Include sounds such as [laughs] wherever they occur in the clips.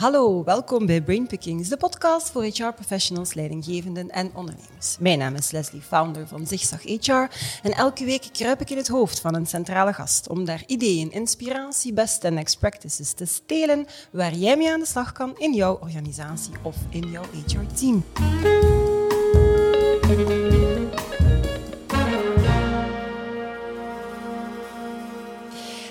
Hallo, welkom bij Brainpickings, de podcast voor HR-professionals, leidinggevenden en ondernemers. Mijn naam is Leslie, founder van Zigzag HR. En elke week kruip ik in het hoofd van een centrale gast om daar ideeën, inspiratie, best en next practices te stelen waar jij mee aan de slag kan in jouw organisatie of in jouw HR-team.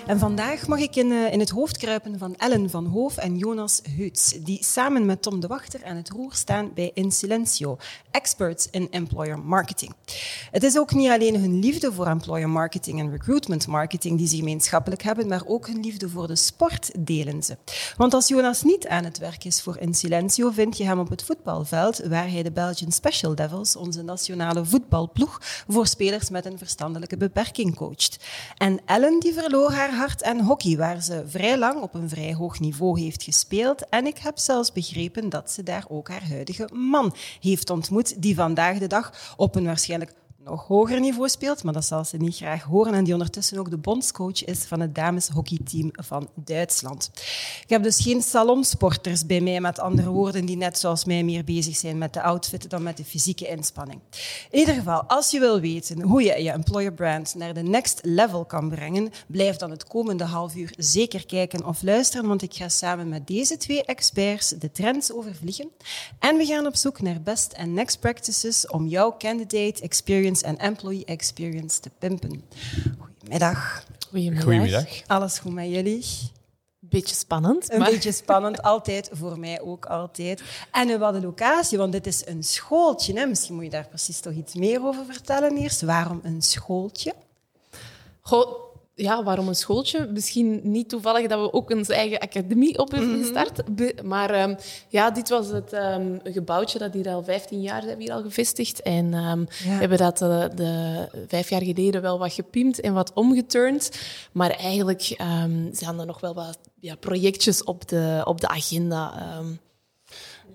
En vandaag mag ik in, uh, in het hoofd kruipen van Ellen van Hoof en Jonas Heuts, die samen met Tom de Wachter aan het roer staan bij Insilencio, experts in employer marketing. Het is ook niet alleen hun liefde voor employer marketing en recruitment marketing die ze gemeenschappelijk hebben, maar ook hun liefde voor de sport delen ze. Want als Jonas niet aan het werk is voor Insilencio, vind je hem op het voetbalveld, waar hij de Belgian Special Devils, onze nationale voetbalploeg, voor spelers met een verstandelijke beperking coacht. En Ellen die verloor haar en hockey, waar ze vrij lang op een vrij hoog niveau heeft gespeeld. En ik heb zelfs begrepen dat ze daar ook haar huidige man heeft ontmoet, die vandaag de dag op een waarschijnlijk nog hoger niveau speelt, maar dat zal ze niet graag horen. En die ondertussen ook de bondscoach is van het dameshockeyteam van Duitsland. Ik heb dus geen salonsporters bij mij, met andere woorden, die net zoals mij meer bezig zijn met de outfit dan met de fysieke inspanning. In ieder geval, als je wil weten hoe je je employer brand naar de next level kan brengen, blijf dan het komende half uur zeker kijken of luisteren, want ik ga samen met deze twee experts de trends overvliegen. En we gaan op zoek naar best en next practices om jouw candidate experience en employee experience te pimpen. Goedemiddag. Goedemiddag. Goedemiddag. Alles goed met jullie? Beetje spannend. Een maar- beetje spannend, [laughs] altijd. Voor mij ook altijd. En wat de locatie, want dit is een schooltje. Hè? Misschien moet je daar precies toch iets meer over vertellen eerst. Waarom een schooltje? Goh, ja, waarom een schooltje? Misschien niet toevallig dat we ook onze eigen academie op hebben Mhm. gestart. Maar ehm, ja, dit was het ehm, gebouwtje dat hier al 15 jaar zijn we hier al gevestigd. En ehm, we hebben dat eh, de vijf jaar geleden wel wat gepimpt en wat omgeturnd. Maar eigenlijk ehm, zijn er nog wel wat ja, projectjes op de, op de agenda. ehm.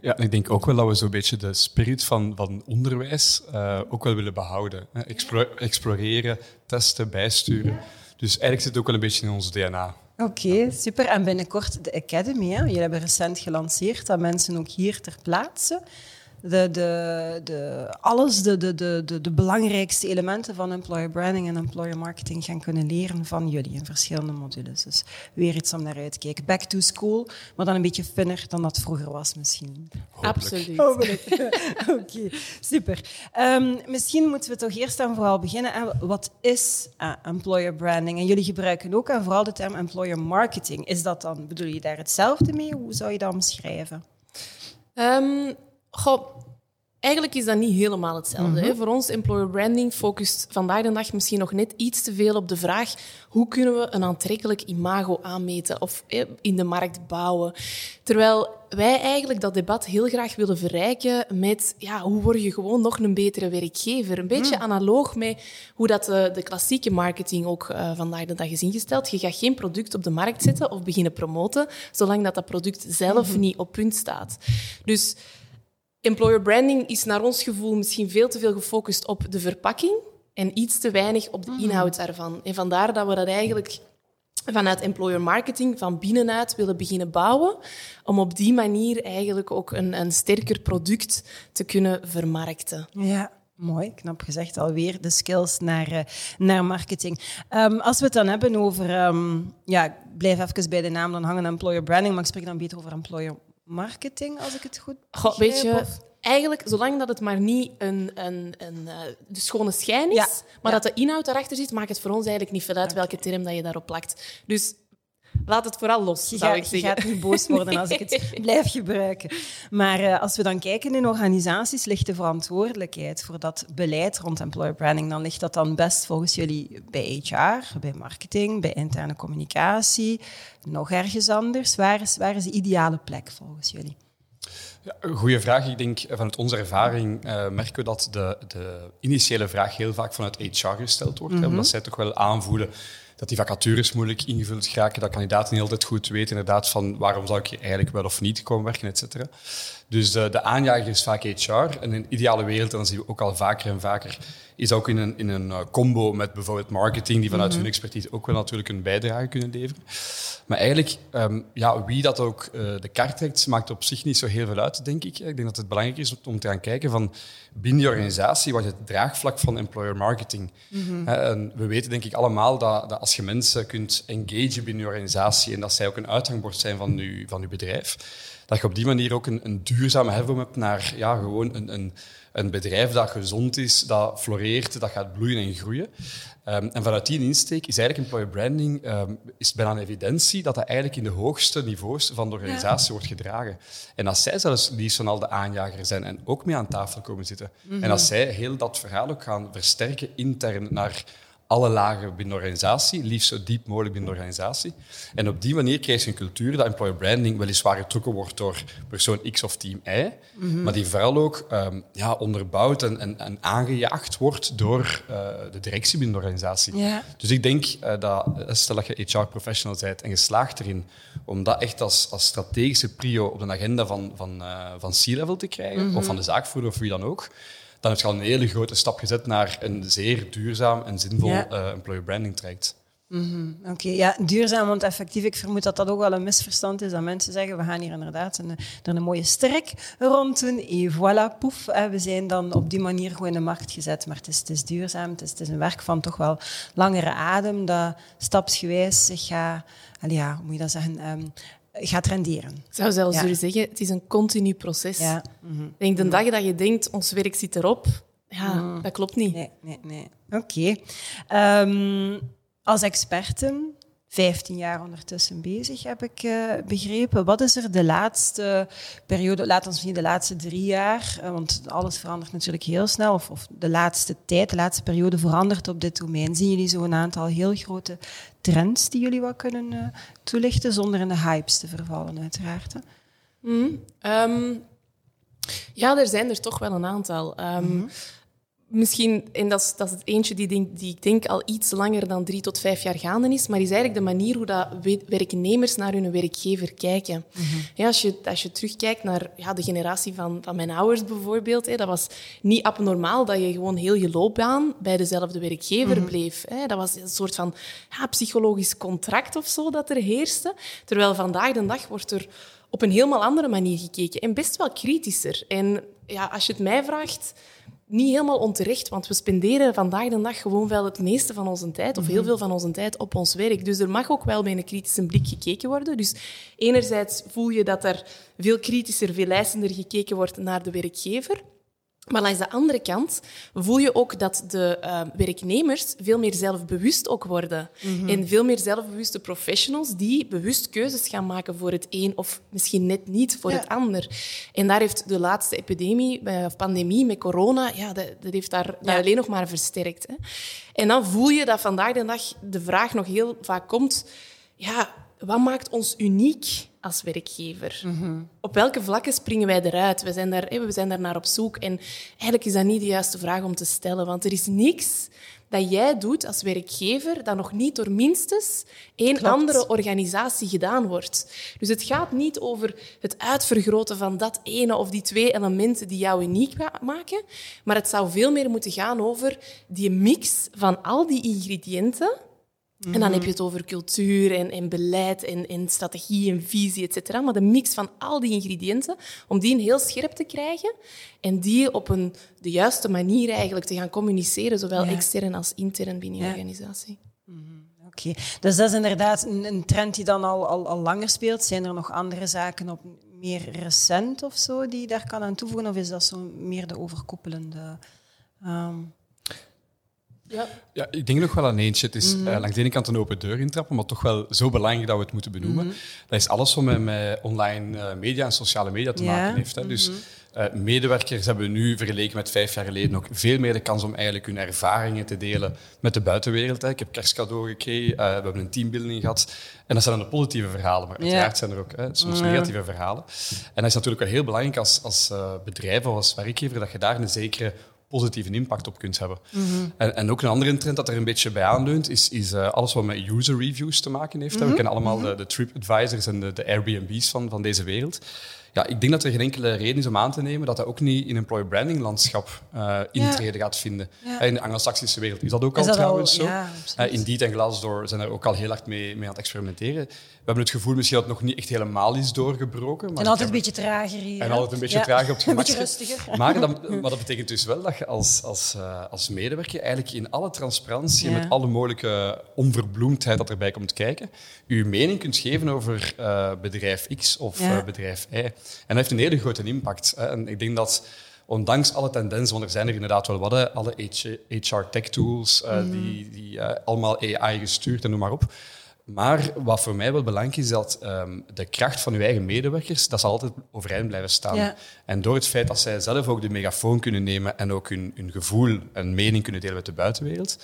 Ja, en ik denk ook wel dat we zo'n beetje de spirit van, van onderwijs eh, ook wel willen behouden. Hè. Explo- exploreren, testen, bijsturen. Dus eigenlijk zit het ook wel een beetje in ons DNA. Oké, super. En binnenkort de Academy. Hè? Jullie hebben recent gelanceerd dat mensen ook hier ter plaatse de, de, de, alles, de, de, de, de, de belangrijkste elementen van employer branding en employer marketing gaan kunnen leren van jullie in verschillende modules. Dus weer iets om naar uit te kijken. Back to school, maar dan een beetje funner dan dat vroeger was misschien. Absoluut. Hopelijk. [laughs] Oké, super. Ehm, misschien moeten we toch eerst en vooral beginnen. Hè. Wat is eh, employer branding? En jullie gebruiken ook en vooral de term employer marketing. Is dat dan, bedoel je daar hetzelfde mee? Hoe zou je dat omschrijven? Ehm, goh, eigenlijk is dat niet helemaal hetzelfde. hè. Voor ons, employer branding focust vandaag de dag misschien nog net iets te veel op de vraag hoe kunnen we een aantrekkelijk imago aanmeten of eh, in de markt bouwen. Terwijl wij eigenlijk dat debat heel graag willen verrijken met ja, hoe word je gewoon nog een betere werkgever. Een beetje analoog met hoe dat de, de klassieke marketing ook eh, vandaag de dag is ingesteld. Je gaat geen product op de markt zetten of beginnen promoten, zolang dat dat product zelf niet op punt staat. Dus employer branding is naar ons gevoel misschien veel te veel gefocust op de verpakking en iets te weinig op de inhoud daarvan. En vandaar dat we dat eigenlijk vanuit employer marketing van binnenuit willen beginnen bouwen, om op die manier eigenlijk ook een, een sterker product te kunnen vermarkten. Ja. Mooi, knap gezegd alweer, de skills naar, eh, naar marketing. Ehm, als we het dan hebben over, ehm, ja, ik blijf even bij de naam dan hangen, employer branding, maar ik spreek dan beter over employer marketing, als ik het goed begrijp, weet je, of- eigenlijk, zolang dat het maar niet een, een, een, eh, de schone schijn is, Ja, maar ja. dat de inhoud daarachter zit, maakt het voor ons eigenlijk niet veel uit welke term dat je daarop plakt. Dus laat het vooral los, Je, zou gaat, ik je zeggen. gaat niet boos worden als ik het [laughs] blijf gebruiken. Maar eh, als we dan kijken in organisaties, ligt de verantwoordelijkheid voor dat beleid rond employer branding, dan ligt dat dan best volgens jullie bij HR, bij marketing, bij interne communicatie, nog ergens anders. Waar is, waar is de ideale plek volgens jullie? Ja, een goede vraag. Ik denk vanuit onze ervaring eh, merken we dat de, de initiële vraag heel vaak vanuit HR gesteld wordt. hè, omdat zij toch wel aanvoelen dat die vacatures moeilijk ingevuld geraken, dat kandidaten niet altijd goed weten inderdaad van waarom zou ik hier eigenlijk wel of niet komen werken, et cetera. Dus uh, de aanjager is vaak HR. En in een ideale wereld, en dat zien we ook al vaker en vaker, is ook in een, in een uh, combo met bijvoorbeeld marketing, die vanuit mm hun expertise ook wel natuurlijk een bijdrage kunnen leveren. Maar eigenlijk, um, ja, wie dat ook uh, de kaart trekt, maakt op zich niet zo heel veel uit, denk ik. Ik denk dat het belangrijk is om te gaan kijken van binnen die organisatie, wat is het draagvlak van employer marketing? Mm -hmm. en we weten denk ik allemaal dat, dat, als je mensen kunt engagen binnen je organisatie en dat zij ook een uithangbord zijn van je, van uw bedrijf, dat je op die manier ook een, een duurzame hefboom hebt naar ja, gewoon een, een, een bedrijf dat gezond is, dat floreert, dat gaat bloeien en groeien. Um, en vanuit die insteek is eigenlijk employer branding um, is bijna een evidentie dat dat eigenlijk in de hoogste niveaus van de organisatie ja. wordt gedragen. En als zij zelfs liefst van al de aanjager zijn en ook mee aan tafel komen zitten, mm -hmm. en als zij heel dat verhaal ook gaan versterken intern naar alle lagen binnen de organisatie, liefst zo diep mogelijk binnen de organisatie. En op die manier krijg je een cultuur dat employer branding weliswaar getrokken wordt door persoon X of team Y, mm -hmm. maar die vooral ook um, ja, onderbouwd en, en, en, aangejaagd wordt door uh, de directie binnen de organisatie. Yeah. Dus ik denk uh, dat, stel dat je HR-professional bent en geslaagd erin om dat echt als, als strategische prio op de agenda van, van, uh, van C-level te krijgen, mm -hmm. of van de zaakvoerder of wie dan ook, dan heb je al een hele grote stap gezet naar een zeer duurzaam en zinvol ja. uh, employer branding traject. Mm -hmm. Oké, okay, ja, duurzaam, want effectief, ik vermoed dat dat ook wel een misverstand is. Dat mensen zeggen, we gaan hier inderdaad een, er een mooie strik rond doen. En voilà, poef, hè, we zijn dan op die manier gewoon in de markt gezet. Maar het is, het is duurzaam, het is, het is een werk van toch wel langere adem, dat stapsgewijs zich gaat, ja, hoe moet je dat zeggen, um, gaat renderen. Ik zou zelfs ja. zeggen, het is een continu proces. Mm -hmm. Denk, de dag dat je denkt, ons werk zit erop, ja, mm. dat klopt niet. Nee, nee, nee. Oké. Okay. Um, als experten, 15 jaar ondertussen bezig, heb ik uh, begrepen. Wat is er de laatste periode, laat ons niet de laatste drie jaar, uh, want alles verandert natuurlijk heel snel, of, of, de laatste tijd, de laatste periode verandert op dit domein. Zien jullie zo een aantal heel grote trends die jullie wat kunnen uh, toelichten, zonder in de hypes te vervallen, uiteraard? Mm, um, ja, er zijn er toch wel een aantal. Um, mm -hmm. Misschien, en dat is, dat is het eentje die, denk, die ik denk al iets langer dan drie tot vijf jaar gaande is, maar is eigenlijk de manier hoe dat werknemers naar hun werkgever kijken. Mm -hmm. ja, als, je, als je terugkijkt naar ja, de generatie van, van mijn ouders bijvoorbeeld, hè, dat was niet abnormaal dat je gewoon heel je loopbaan bij dezelfde werkgever mm -hmm. bleef. Hè. Dat was een soort van ja, psychologisch contract of zo dat er heerste. Terwijl vandaag de dag wordt er op een helemaal andere manier gekeken en best wel kritischer. En ja, als je het mij vraagt niet helemaal onterecht, want we spenderen vandaag de dag gewoon wel het meeste van onze tijd, of heel veel van onze tijd, op ons werk. Dus er mag ook wel met een kritische blik gekeken worden. Dus enerzijds voel je dat er veel kritischer, veel eisender gekeken wordt naar de werkgever. Maar langs de andere kant voel je ook dat de uh, werknemers veel meer zelfbewust ook worden. Mm -hmm. En veel meer zelfbewuste professionals die bewust keuzes gaan maken voor het een of misschien net niet voor ja. het ander. En daar heeft de laatste epidemie, of pandemie met corona, ja, dat, dat heeft daar, ja. alleen nog maar versterkt. Hè. En dan voel je dat vandaag de dag de vraag nog heel vaak komt, ja, wat maakt ons uniek als werkgever? Mm -hmm. Op welke vlakken springen wij eruit? We zijn, daar, we zijn daar naar op zoek. En eigenlijk is dat niet de juiste vraag om te stellen, want er is niks dat jij doet als werkgever dat nog niet door minstens één Klopt. andere organisatie gedaan wordt. Dus het gaat niet over het uitvergroten van dat ene of die twee elementen die jou uniek maken, maar het zou veel meer moeten gaan over die mix van al die ingrediënten en dan heb je het over cultuur en, en beleid en, en, strategie en visie, et cetera. Maar de mix van al die ingrediënten, om die heel scherp te krijgen en die op een, de juiste manier eigenlijk te gaan communiceren, zowel ja. extern als intern binnen je ja. organisatie. Mm-hmm. Oké, okay. dus dat is inderdaad een, een trend die dan al, al, al, langer speelt. Zijn er nog andere zaken op meer recent of zo die je daar kan aan toevoegen? Of is dat zo meer de overkoepelende... Um ja. ja, ik denk nog wel aan eentje. Het is mm -hmm. uh, langs de ene kant een open deur intrappen, maar toch wel zo belangrijk dat we het moeten benoemen. Mm -hmm. Dat is alles wat met, met online uh, media en sociale media te maken heeft. Hè. Dus uh, medewerkers hebben nu, vergeleken met vijf jaar geleden, ook veel meer de kans om eigenlijk hun ervaringen te delen met de buitenwereld. Hè. Ik heb kerstcadeau gekregen, we hebben een teambuilding gehad. En dat zijn dan de positieve verhalen, maar uiteraard zijn er ook hè, soms negatieve verhalen. En dat is natuurlijk wel heel belangrijk als, als bedrijf of als werkgever, dat je daar een zekere positieve impact op kunt hebben. en, en ook een andere trend dat er een beetje bij aanleunt, is, is eh, alles wat met user reviews te maken heeft. We kennen allemaal de, de TripAdvisors en de, de Airbnbs van, van deze wereld. Ja, ik denk dat er geen enkele reden is om aan te nemen dat dat ook niet in employer branding landschap uh, intreden gaat vinden. In de anglo-saxische wereld is dat ook al trouwens zo. Ja, uh, Indeed en Glassdoor zijn er ook al heel hard mee, mee aan het experimenteren. We hebben het gevoel misschien dat het nog niet echt helemaal is doorgebroken. Maar en altijd een beetje trager hier. En altijd een beetje trager op het [laughs] gemak. Een beetje rustiger. [laughs] Maar dat, maar dat betekent dus wel dat je als, als, uh, als medewerker eigenlijk in alle transparantie en met alle mogelijke onverbloemdheid dat erbij komt kijken, je mening kunt geven over bedrijf X of bedrijf Y. En dat heeft een hele grote impact. Hè. En ik denk dat ondanks alle tendensen, want er zijn er inderdaad wel wat, alle HR-tech-tools, uh, mm. die, die uh, allemaal AI gestuurd en noem maar op. Maar wat voor mij wel belangrijk is, dat um, de kracht van uw eigen medewerkers, dat zal altijd overeind blijven staan. Ja. En door het feit dat zij zelf ook de megafoon kunnen nemen en ook hun, hun gevoel en mening kunnen delen met de buitenwereld,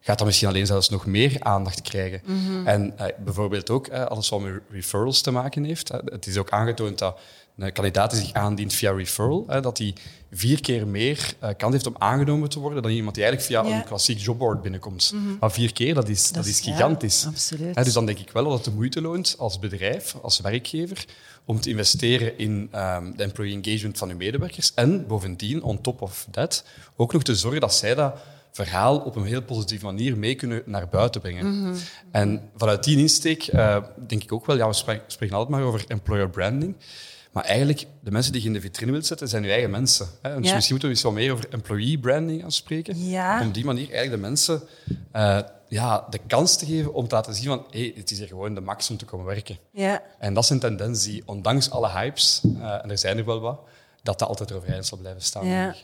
gaat dat misschien alleen zelfs nog meer aandacht krijgen. Mm -hmm. En uh, bijvoorbeeld ook alles wat met referrals te maken heeft. het is ook aangetoond dat een kandidaat die zich aandient via referral, hè, dat hij vier keer meer uh, kans heeft om aangenomen te worden dan iemand die eigenlijk via een klassiek jobboard binnenkomt. Mm Maar vier keer, dat is, dat, is gigantisch. Ja. Hè, dus dan denk ik wel dat het de moeite loont als bedrijf, als werkgever, om te investeren in um, de employee engagement van uw medewerkers. En bovendien, on top of that, ook nog te zorgen dat zij dat verhaal op een heel positieve manier mee kunnen naar buiten brengen. Mm -hmm. En vanuit die insteek uh, denk ik ook wel, ja, we spreken altijd maar over employer branding. Maar eigenlijk, de mensen die je in de vitrine wilt zetten, zijn je eigen mensen. Hè? Dus misschien moeten we iets wat meer over employee branding gaan spreken. Ja. Om die manier eigenlijk de mensen uh, ja, de kans te geven om te laten zien van hey, het is hier gewoon de max om te komen werken. Ja. En dat is een tendens die, ondanks alle hypes, uh, en er zijn er wel wat, dat dat altijd overeind zal blijven staan. Ja.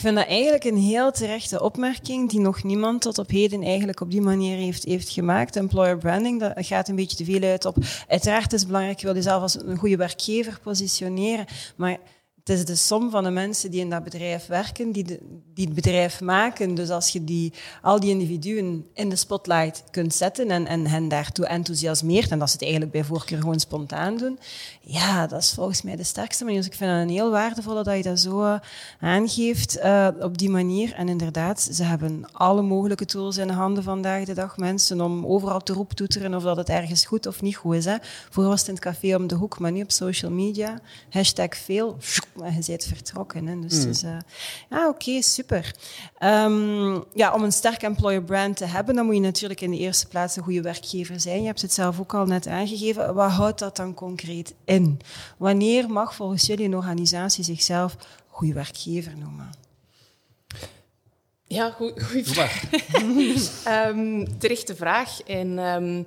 Ik vind dat eigenlijk een heel terechte opmerking die nog niemand tot op heden eigenlijk op die manier heeft, heeft gemaakt. Employer branding, dat gaat een beetje te veel uit op... Uiteraard is het belangrijk, je wil jezelf als een goede werkgever positioneren, maar het is de som van de mensen die in dat bedrijf werken, die, die het bedrijf maken. Dus als je die, al die individuen in de spotlight kunt zetten en, en hen daartoe enthousiasmeert, en dat ze het eigenlijk bij voorkeur gewoon spontaan doen, ja, dat is volgens mij de sterkste manier. Dus ik vind het een heel waardevolle dat je dat zo uh, aangeeft uh, op die manier. En inderdaad, ze hebben alle mogelijke tools in de handen vandaag de dag, mensen, om overal te roeptoeteren of dat het ergens goed of niet goed is. Hè. Vroeger was het in het café om de hoek, maar nu op social media. Hashtag veel en je bent vertrokken. Hè. Dus, mm. dus uh, ja, oké, okay, super. Um, ja, om een sterk employer brand te hebben, dan moet je natuurlijk in de eerste plaats een goede werkgever zijn. Je hebt het zelf ook al net aangegeven. Wat houdt dat dan concreet in? Wanneer mag volgens jullie een organisatie zichzelf goede werkgever noemen? Ja, goede vraag. um, [laughs] terechte vraag. En um,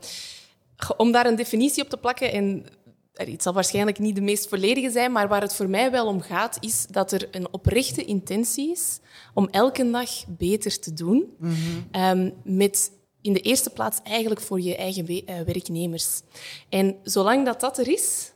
om daar een definitie op te plakken en het zal waarschijnlijk niet de meest volledige zijn, maar waar het voor mij wel om gaat, is dat er een oprechte intentie is om elke dag beter te doen. Mm -hmm. met in de eerste plaats eigenlijk voor je eigen eh, werknemers. En zolang dat dat er is,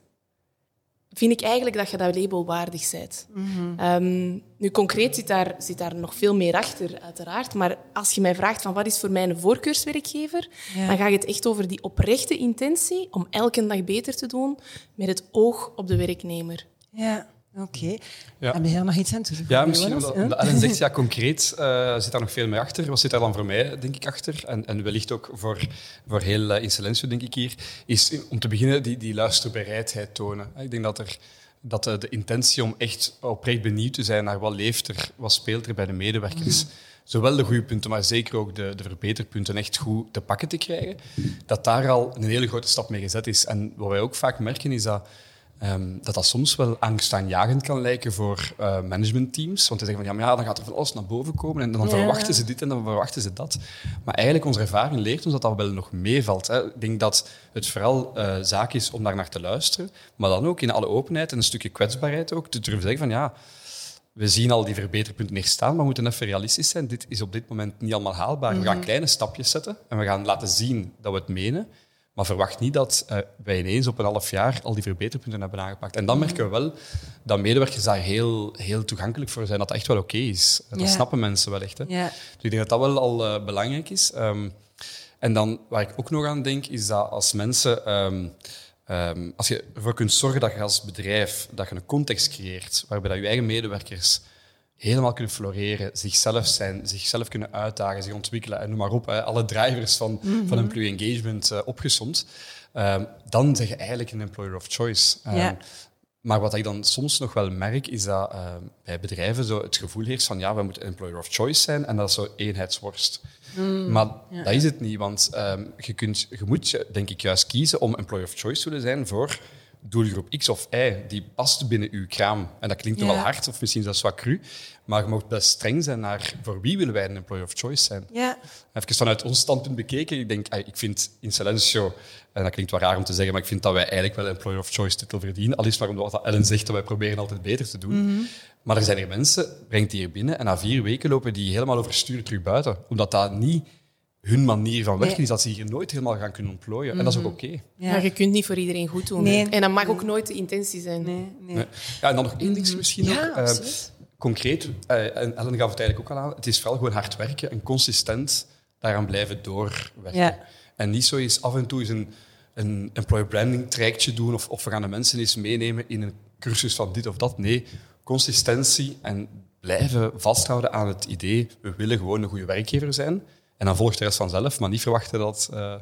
vind ik eigenlijk dat je dat label waardig bent. Mm um, nu, concreet zit daar, zit daar nog veel meer achter, uiteraard. Maar als je mij vraagt van wat is voor mij een voorkeurswerkgever, ja. dan gaat het echt over die oprechte intentie om elke dag beter te doen met het oog op de werknemer. Ja. Oké. Okay. Ja. Heb je nog iets aan toe Ja, misschien omdat, Ellen zegt, ja, [laughs] concreet uh, zit daar nog veel meer achter. Wat zit daar dan voor mij, denk ik, achter? En, en wellicht ook voor, voor heel uh, denk ik hier, is om te beginnen die, die luisterbereidheid tonen. Ik denk dat er dat de, de, intentie om echt oprecht benieuwd te zijn naar wat leeft er, wat speelt er bij de medewerkers, mm. zowel de goede punten, maar zeker ook de, de verbeterpunten echt goed te pakken te krijgen, dat daar al een hele grote stap mee gezet is. En wat wij ook vaak merken is dat Um, dat dat soms wel angstaanjagend kan lijken voor uh, managementteams. Want die zeggen van ja, maar ja, dan gaat er van alles naar boven komen en dan ja. verwachten ze dit en dan verwachten ze dat. Maar eigenlijk, onze ervaring leert ons dat dat wel nog meevalt. Hè. Ik denk dat het vooral uh, zaak is om daar naar te luisteren, maar dan ook in alle openheid en een stukje kwetsbaarheid ook te durven zeggen van ja, we zien al die verbeterpunten hier staan, maar we moeten even realistisch zijn. Dit is op dit moment niet allemaal haalbaar. We gaan mhm. kleine stapjes zetten en we gaan laten zien dat we het menen. Maar verwacht niet dat uh, wij ineens op een half jaar al die verbeterpunten hebben aangepakt. En dan merken we wel dat medewerkers daar heel, heel toegankelijk voor zijn, dat dat echt wel oké is. Dat snappen mensen wel echt. Hè. Dus ik denk dat dat wel al uh, belangrijk is. Um, en dan, waar ik ook nog aan denk, is dat als mensen... Um, um, als je ervoor kunt zorgen dat je als bedrijf dat je een context creëert waarbij dat je eigen medewerkers helemaal kunnen floreren, zichzelf zijn, zichzelf kunnen uitdagen, zich ontwikkelen en noem maar op. Hè, alle drivers van, van employee engagement uh, opgesomd. Um, dan zeg je eigenlijk een employer of choice. Um, ja. Maar wat ik dan soms nog wel merk, is dat uh, bij bedrijven zo het gevoel heerst van ja, we moeten employer of choice zijn en dat is zo eenheidsworst. Mm, maar ja. dat is het niet, want um, je, kunt, je moet denk ik juist kiezen om employer of choice te willen zijn voor doelgroep X of Y, die past binnen uw kraam. En dat klinkt ja. wel hard, of misschien zelfs wat cru, maar je moet best streng zijn naar voor wie willen wij een employer of choice zijn. Ja. Even vanuit ons standpunt bekeken, ik denk, ik vind in Silencio, en dat klinkt wel raar om te zeggen, maar ik vind dat wij eigenlijk wel een employer of choice titel verdienen. Al is maar omdat Ellen zegt dat wij proberen altijd beter te doen. Mm -hmm. Maar er zijn er mensen, brengt die hier binnen, en na vier weken lopen die helemaal overstuur terug buiten. Omdat dat niet hun manier van werken nee. is dat ze hier nooit helemaal gaan kunnen ontplooien. Mm -hmm. En dat is ook oké. Okay. Ja. Maar je kunt niet voor iedereen goed doen. Nee. En dat mag ook nooit de intentie zijn. Nee. nee. Ja, en dan nog één ding misschien ja, nog. Uh, concreet, uh, en Ellen gaf het eigenlijk ook al aan, het is vooral gewoon hard werken en consistent daaraan blijven doorwerken. Ja. En niet zo eens af en toe eens een, een employer branding trajectje doen of, of we gaan de mensen eens meenemen in een cursus van dit of dat. Nee, consistentie en blijven vasthouden aan het idee, we willen gewoon een goede werkgever zijn. En dan volgt de rest vanzelf, maar niet verwachten dat, uh,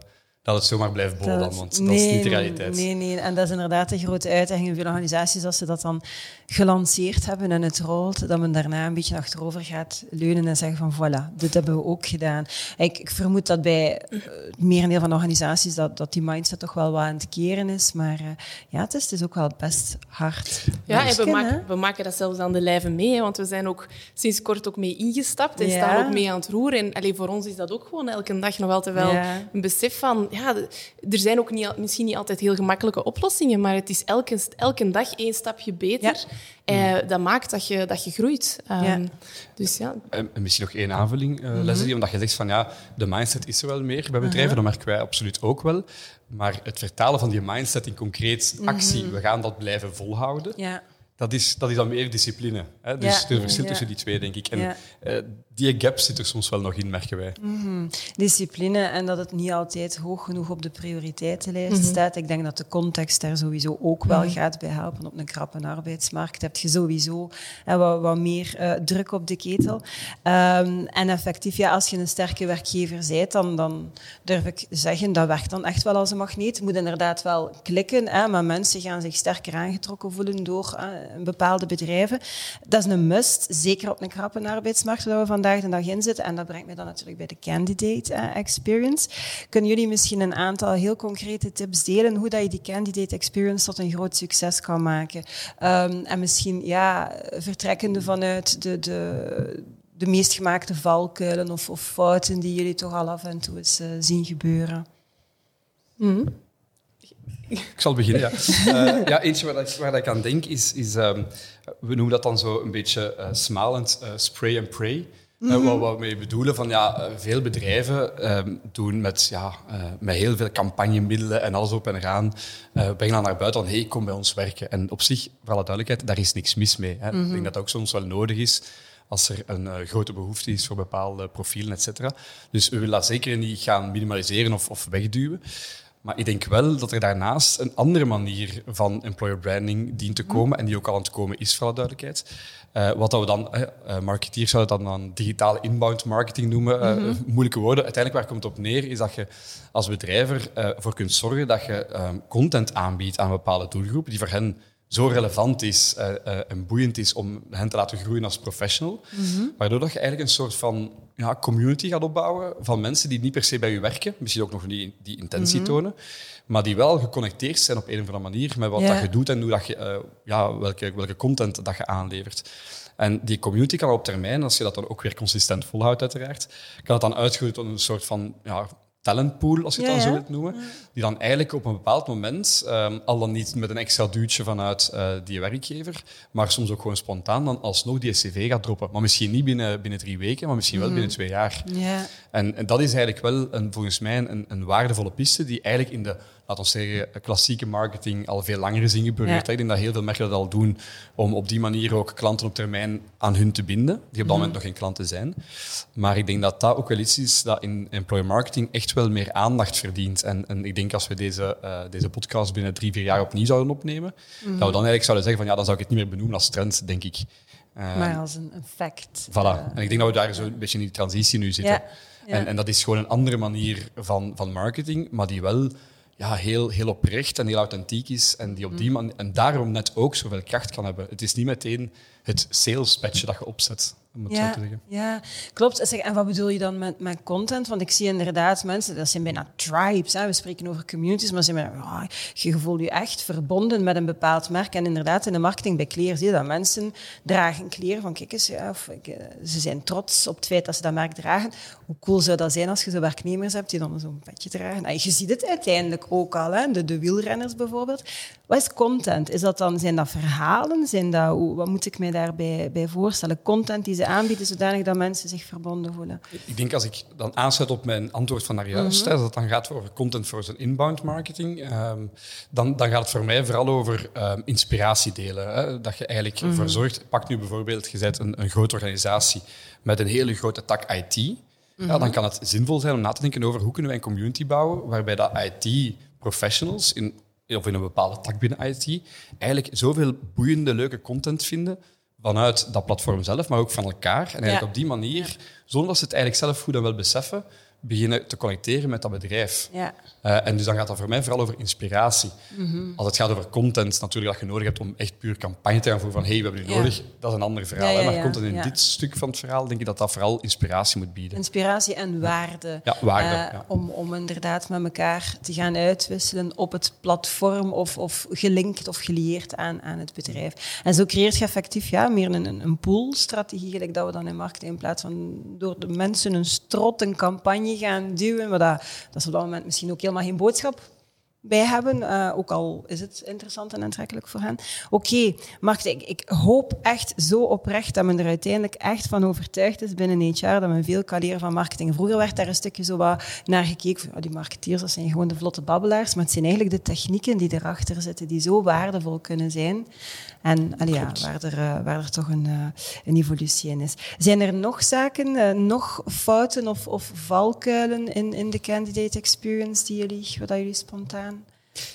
dat het zomaar blijft bollen, dan, want nee, dat is niet de realiteit. Nee, nee, en dat is inderdaad de grote uitdaging in veel organisaties, als ze dat dan gelanceerd hebben en het rolt, dat men daarna een beetje achterover gaat leunen en zeggen van voilà, dit hebben we ook gedaan. Ik, ik vermoed dat bij uh, het merendeel van de organisaties dat, dat die mindset toch wel wat aan het keren is, maar uh, ja, het is, het is ook wel best hard. Ja, en we maken, we maken dat zelfs aan de lijve mee, hè, want we zijn ook sinds kort ook mee ingestapt en ja. staan ook mee aan het roer. En allee, voor ons is dat ook gewoon elke dag nog altijd wel ja. een besef van, ja, er zijn ook niet, misschien niet altijd heel gemakkelijke oplossingen, maar het is elke, elke dag één stapje beter. Ja. Uh, dat maakt dat je, dat je groeit. Um, ja. Dus, ja. En misschien nog één aanvulling, uh, Leslie, mm -hmm. omdat je zegt van ja, de mindset is er wel meer bij bedrijven, uh -huh. dat merken wij absoluut ook wel. Maar het vertalen van die mindset in concreet actie, mm -hmm. we gaan dat blijven volhouden. Ja. Dat is, dat is dan meer discipline. Hè? Dus ja. er verschil ja. tussen die twee, denk ik. En ja. uh, die gap zit er soms wel nog in, merken wij. Mm -hmm. Discipline en dat het niet altijd hoog genoeg op de prioriteitenlijst mm -hmm. staat. Ik denk dat de context daar sowieso ook wel mm -hmm. gaat bij helpen. Op een krappe arbeidsmarkt heb je sowieso hè, wat, wat, meer uh, druk op de ketel. Um, en effectief, ja, als je een sterke werkgever bent, dan, dan durf ik zeggen, dat werkt dan echt wel als een magneet. Het moet inderdaad wel klikken, hè, maar mensen gaan zich sterker aangetrokken voelen door uh, bepaalde bedrijven. Dat is een must, zeker op een krappe arbeidsmarkt, waar we vandaag de dag in zitten. En dat brengt me dan natuurlijk bij de candidate uh, experience. Kunnen jullie misschien een aantal heel concrete tips delen hoe dat je die candidate experience tot een groot succes kan maken? Um, en misschien ja, vertrekkende vanuit de, de, de meest gemaakte valkuilen of, of, fouten die jullie toch al af en toe eens uh, zien gebeuren. Mm -hmm. Ik zal beginnen, ja. Uh, [laughs] ja eentje waar, ik, waar ik aan denk is, is um, we noemen dat dan zo een beetje uh, smalend uh, spray and pray. Mm -hmm. uh, wat we mee bedoelen, van ja, veel bedrijven um, doen met, ja, uh, met heel veel campagnemiddelen en alles op en eraan, uh, brengen dan naar buiten van hey, kom bij ons werken. En op zich, voor alle duidelijkheid, daar is niks mis mee. Hè. Ik denk dat dat ook soms wel nodig is als er een uh, grote behoefte is voor bepaalde profielen, et cetera. Dus we willen dat zeker niet gaan minimaliseren of, of wegduwen. Maar ik denk wel dat er daarnaast een andere manier van employer branding dient te komen, en die ook al aan het komen is, voor alle duidelijkheid. Uh, wat dat we dan, uh, marketeers zouden dat dan digitale inbound marketing noemen. Uh, mm -hmm. Moeilijke woorden. Uiteindelijk waar komt het op neer, is dat je als bedrijver ervoor kunt zorgen dat je um, content aanbiedt aan bepaalde doelgroep, die voor hen zo relevant is en boeiend is om hen te laten groeien als professional. Mm -hmm. Waardoor dat je eigenlijk een soort van ja, community gaat opbouwen van mensen die niet per se bij je werken, misschien ook nog die, die intentie mm -hmm. tonen, maar die wel geconnecteerd zijn op een of andere manier met wat dat je doet en hoe dat je, uh, ja, welke, welke content dat je aanlevert. En die community kan op termijn, als je dat dan ook weer consistent volhoudt uiteraard, kan het dan uitgroeien tot een soort van ja, talentpool, als je het ja, dan zo wilt noemen, die dan eigenlijk op een bepaald moment, um, al dan niet met een extra duwtje vanuit uh, die werkgever, maar soms ook gewoon spontaan, dan alsnog die cv gaat droppen. Maar misschien niet binnen, binnen drie weken, maar misschien wel binnen twee jaar. Ja. En, en, dat is eigenlijk wel een, volgens mij een, een waardevolle piste die eigenlijk in de laten we zeggen, klassieke marketing al veel langer is ingeburgerd. Ja. Ik denk dat heel veel merken dat al doen om op die manier ook klanten op termijn aan hun te binden, die op dat mm. moment nog geen klanten zijn. Maar ik denk dat dat ook wel iets is dat in employer marketing echt wel meer aandacht verdient. En, en ik denk als we deze, uh, deze podcast binnen drie, vier jaar opnieuw zouden opnemen, mm. dat we dan eigenlijk zouden zeggen van ja, dan zou ik het niet meer benoemen als trend, denk ik. Ehm, maar als een, een fact. Voilà. Eh, en ik denk dat we daar zo een beetje in die transitie nu zitten. Ja, ja. En, en dat is gewoon een andere manier van, van marketing, maar die wel ja, heel, heel oprecht en heel authentiek is. En, die op die man en daarom net ook zoveel kracht kan hebben. Het is niet meteen het sales patchje dat je opzet, om het zo ja, te zeggen. ja, klopt. Zeg, en wat bedoel je dan met, met content? Want ik zie inderdaad mensen, dat zijn bijna tribes. Hè. We spreken over communities, maar zijn bijna, ah, je voelt je echt verbonden met een bepaald merk. En inderdaad, in de marketing bij kleren zie je dat mensen dragen kleren van, kijk eens, ja, of, eh, ze zijn trots op het feit dat ze dat merk dragen. Hoe cool zou dat zijn als je zo werknemers hebt die dan zo'n petje dragen? En je ziet het uiteindelijk ook al, hè. De, de wielrenners bijvoorbeeld. Wat is content? Is dat dan, zijn dat verhalen? Zijn dat, wat moet ik mij daarbij bij voorstellen? Content die ze aanbieden, zodanig dat mensen zich verbonden voelen. Ik denk als ik dan aansluit op mijn antwoord van daar juist, Mhm. als het dan gaat over content voor zijn inbound marketing, ehm, dan, dan gaat het voor mij vooral over ehm, inspiratie delen. Hè, dat je eigenlijk Mhm. ervoor zorgt, pak nu bijvoorbeeld, je bent een, een grote organisatie met een hele grote tak IT, Mhm. ja, dan kan het zinvol zijn om na te denken over hoe kunnen wij een community bouwen waarbij dat IT-professionals in, of in een bepaalde tak binnen IT eigenlijk zoveel boeiende, leuke content vinden vanuit dat platform zelf, maar ook van elkaar. En eigenlijk Ja. op die manier, zonder dat ze het eigenlijk zelf goed en wel beseffen, beginnen te connecteren met dat bedrijf. Ja. Eh, en dus dan gaat dat voor mij vooral over inspiratie. Mhm. Als het gaat over content, natuurlijk dat je nodig hebt om echt puur campagne te gaan voeren van hey, we hebben Ja. nodig, dat is een ander verhaal. Ja, ja, hè. Maar content in dit stuk van het verhaal, denk ik dat dat vooral inspiratie moet bieden. Inspiratie en waarde. Ja, waarde, Eh, om, om inderdaad met elkaar te gaan uitwisselen op het platform of, of gelinkt of gelieerd aan, aan het bedrijf. En zo creëert je effectief ja, meer een, een, een poolstrategie, gelijk dat we dan in marketing in plaats van door de mensen een strot, een campagne gaan duwen, maar dat, dat ze op dat moment misschien ook helemaal geen boodschap bij hebben, eh, ook al is het interessant en aantrekkelijk voor hen. Oké, Mark, ik, ik hoop echt zo oprecht dat men er uiteindelijk echt van overtuigd is binnen HR dat men veel kan leren van marketing. Vroeger werd daar een stukje zo wat naar gekeken. ja, die marketeers, dat zijn gewoon de vlotte babbelaars, maar het zijn eigenlijk de technieken die erachter zitten, die zo waardevol kunnen zijn. En ja, waar, er, eh, waar er toch een, eh, een evolutie in is. Zijn er nog zaken, eh, nog fouten of, of valkuilen in, in de candidate experience die jullie, wat jullie spontaan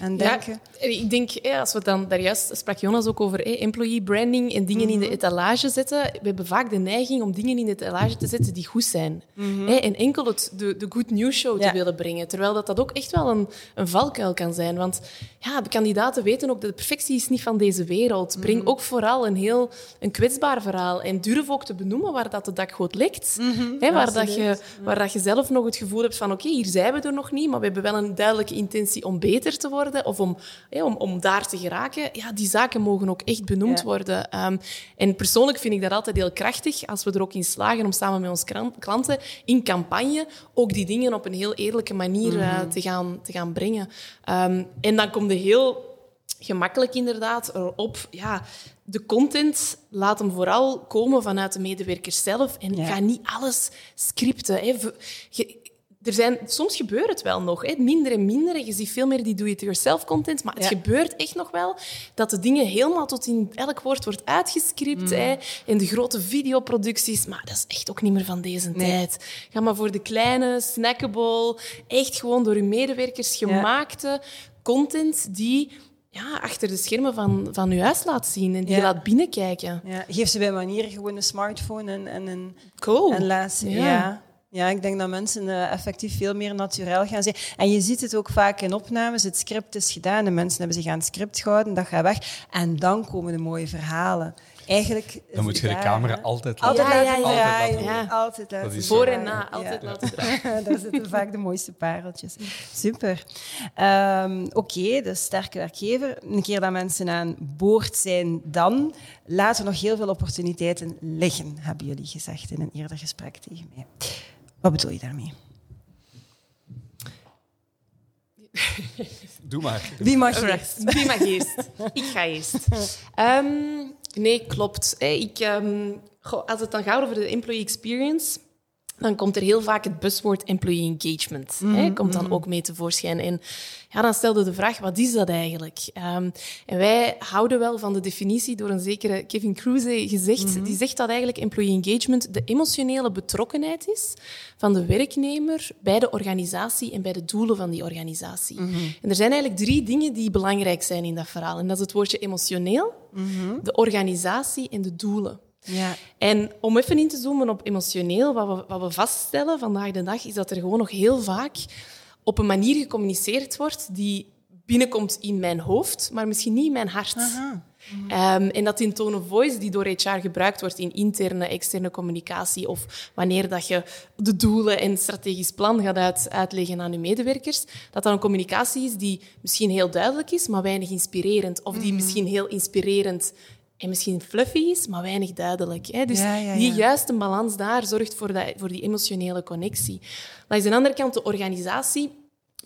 aan denken? Ja, ik denk, als we dan, daar juist sprak Jonas ook over employee branding en dingen in Mhm. de etalage zetten. We hebben vaak de neiging om dingen in de etalage te zetten die goed zijn. Hè, en enkel het, de, de good news show Mhm. Ja. te willen brengen. Terwijl dat, dat ook echt wel een, een valkuil kan zijn. Want ja, de kandidaten weten ook dat de perfectie is niet van deze wereld. Mhm. Breng ook vooral een heel een kwetsbaar verhaal. En durf ook te benoemen waar dat de dakgoot ligt. Hè, waar, dat je, waar dat je zelf nog het gevoel hebt van oké, hier zijn we er nog niet, maar we hebben wel een duidelijke intentie om beter te worden of om, om, om daar te geraken. Ja, die zaken mogen ook echt benoemd Ja. worden. Ehm, en persoonlijk vind ik dat altijd heel krachtig als we er ook in slagen om samen met onze klanten in campagne ook die dingen op een heel eerlijke manier eh, te, gaan, te gaan brengen. Ehm, en dan komt de heel gemakkelijk inderdaad erop. Ja, de content laat hem vooral komen vanuit de medewerkers zelf en Ja. ga niet alles scripten. Hè. Je- er zijn, soms gebeurt het wel nog, hè. minder en minder. En je ziet veel meer die do-it-yourself content. Maar het Ja. gebeurt echt nog wel dat de dingen helemaal tot in elk woord wordt uitgescript. Mm. Hè. En de grote videoproducties. Maar dat is echt ook niet meer van deze Nee. tijd. Ga maar voor de kleine, snackable, echt gewoon door uw medewerkers gemaakte content die ja, achter de schermen van, van uw huis laat zien en die Ja. je laat binnenkijken. Ja, geef ze bij manier gewoon een smartphone en, en een Cool. en. Ja. Ja. ik denk dat mensen eh, effectief veel meer naturel gaan zijn. En je ziet het ook vaak in opnames. Het script is gedaan, de mensen hebben zich aan het script gehouden, dat gaat weg. En dan komen de mooie verhalen. Eigenlijk Dan moet je de camera hè. altijd Altijd Ja, laten ja, ja. draaien. Altijd laten- Ja. Altijd laten is Voor draaien. en na, altijd Ja. laten [laughs] draaien. Daar zitten vaak de mooiste pareltjes. Super. Ehm, Oké, dus sterke werkgever. Een keer dat mensen aan boord zijn, dan laten nog heel veel opportuniteiten liggen, hebben jullie gezegd in een eerder gesprek tegen mij. Wat bedoel je daarmee? [laughs] Doe maar. Wie mag? Alright. [laughs] Wie mag eerst? Ik ga eerst. Ehm, nee, klopt. Hè, Ik, ehm, goh, als het dan gaat over de employee experience, dan komt er heel vaak het buzzword employee engagement. hè, komt dan ook mee tevoorschijn. En ja, dan stelde de vraag, wat is dat eigenlijk? Ehm, en wij houden wel van de definitie door een zekere Kevin Kruse gezegd. Die zegt dat eigenlijk employee engagement de emotionele betrokkenheid is van de werknemer bij de organisatie en bij de doelen van die organisatie. En er zijn eigenlijk drie dingen die belangrijk zijn in dat verhaal. En dat is het woordje emotioneel, de organisatie en de doelen. Ja. En om even in te zoomen op emotioneel, wat we, wat we vaststellen vandaag de dag, is dat er gewoon nog heel vaak op een manier gecommuniceerd wordt die binnenkomt in mijn hoofd, maar misschien niet in mijn hart. Ehm, en dat in tone of voice, die door HR gebruikt wordt in interne, externe communicatie, of wanneer dat je de doelen en strategisch plan gaat uit, uitleggen aan je medewerkers, dat dat een communicatie is die misschien heel duidelijk is, maar weinig inspirerend. Of die misschien heel inspirerend en misschien fluffy is, maar weinig duidelijk. Hè? Dus Ja, ja, die juiste balans daar zorgt voor, dat, voor die emotionele connectie. Langs de andere kant de organisatie.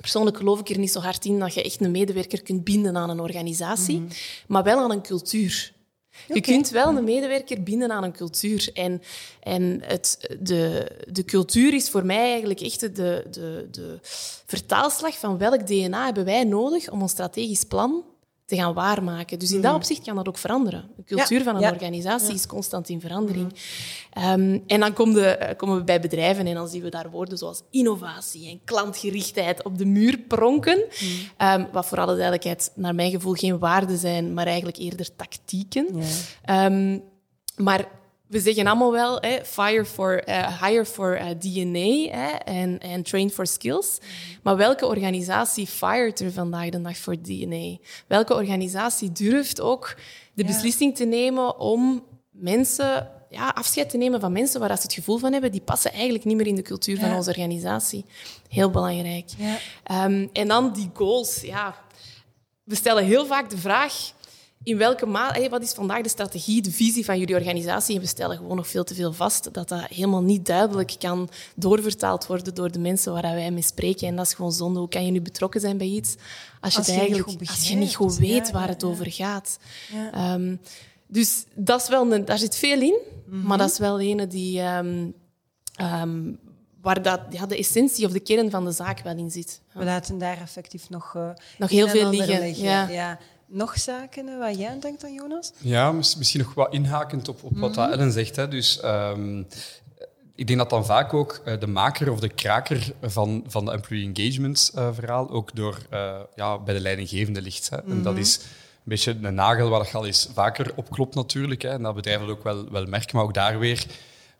Persoonlijk geloof ik er niet zo hard in dat je echt een medewerker kunt binden aan een organisatie, maar wel aan een cultuur. Je kunt wel een medewerker binden aan een cultuur. En, en het, de, de cultuur is voor mij eigenlijk echt de, de, de vertaalslag van welk DNA hebben wij nodig om ons strategisch plan te gaan waarmaken. Dus in dat opzicht kan dat ook veranderen. De cultuur Ja, van een ja. organisatie is constant in verandering. Ehm, en dan komen, de, komen we bij bedrijven en dan zien we daar woorden zoals innovatie en klantgerichtheid op de muur pronken. Ehm, wat voor alle duidelijkheid naar mijn gevoel geen waarden zijn, maar eigenlijk eerder tactieken. Ehm, maar we zeggen allemaal wel, hè, fire for, eh, hire for eh, DNA hè, en, en train for skills. Maar welke organisatie firet er vandaag de dag voor DNA? Welke organisatie durft ook de beslissing te nemen om mensen, ja, afscheid te nemen van mensen waar ze het gevoel van hebben, die passen eigenlijk niet meer in de cultuur van onze organisatie. Heel belangrijk. Ja. Ehm, en dan die goals. Ja, we stellen heel vaak de vraag in welke mate, wat is vandaag de strategie, de visie van jullie organisatie? En we stellen gewoon nog veel te veel vast dat dat helemaal niet duidelijk kan doorvertaald worden door de mensen waar wij mee spreken. En dat is gewoon zonde. Hoe kan je nu betrokken zijn bij iets als je, Als niet eigenlijk, goed als je niet goed weet Ja, waar het ja. over gaat? Ja. Ehm, dus dat is wel een, daar zit veel in, Mhm. maar dat is wel een die, ehm, ehm, waar dat, ja, de essentie of de kern van de zaak wel in zit. We laten daar effectief nog, eh, Nog heel veel ander liggen, ja. Nog zaken eh, waar jij aan denkt dan, Jonas? Ja, mis- misschien nog wat inhakend op, op wat dat Ellen zegt. Hè. Dus, ehm, ik denk dat dan vaak ook eh, de maker of de kraker van, van de employee engagement eh, verhaal ook door, ja, bij de leidinggevende ligt. Hè. En dat is een beetje een nagel waar je al eens vaker op klopt natuurlijk. Hè. En dat bedrijven dat ook wel, wel merken. Maar ook daar weer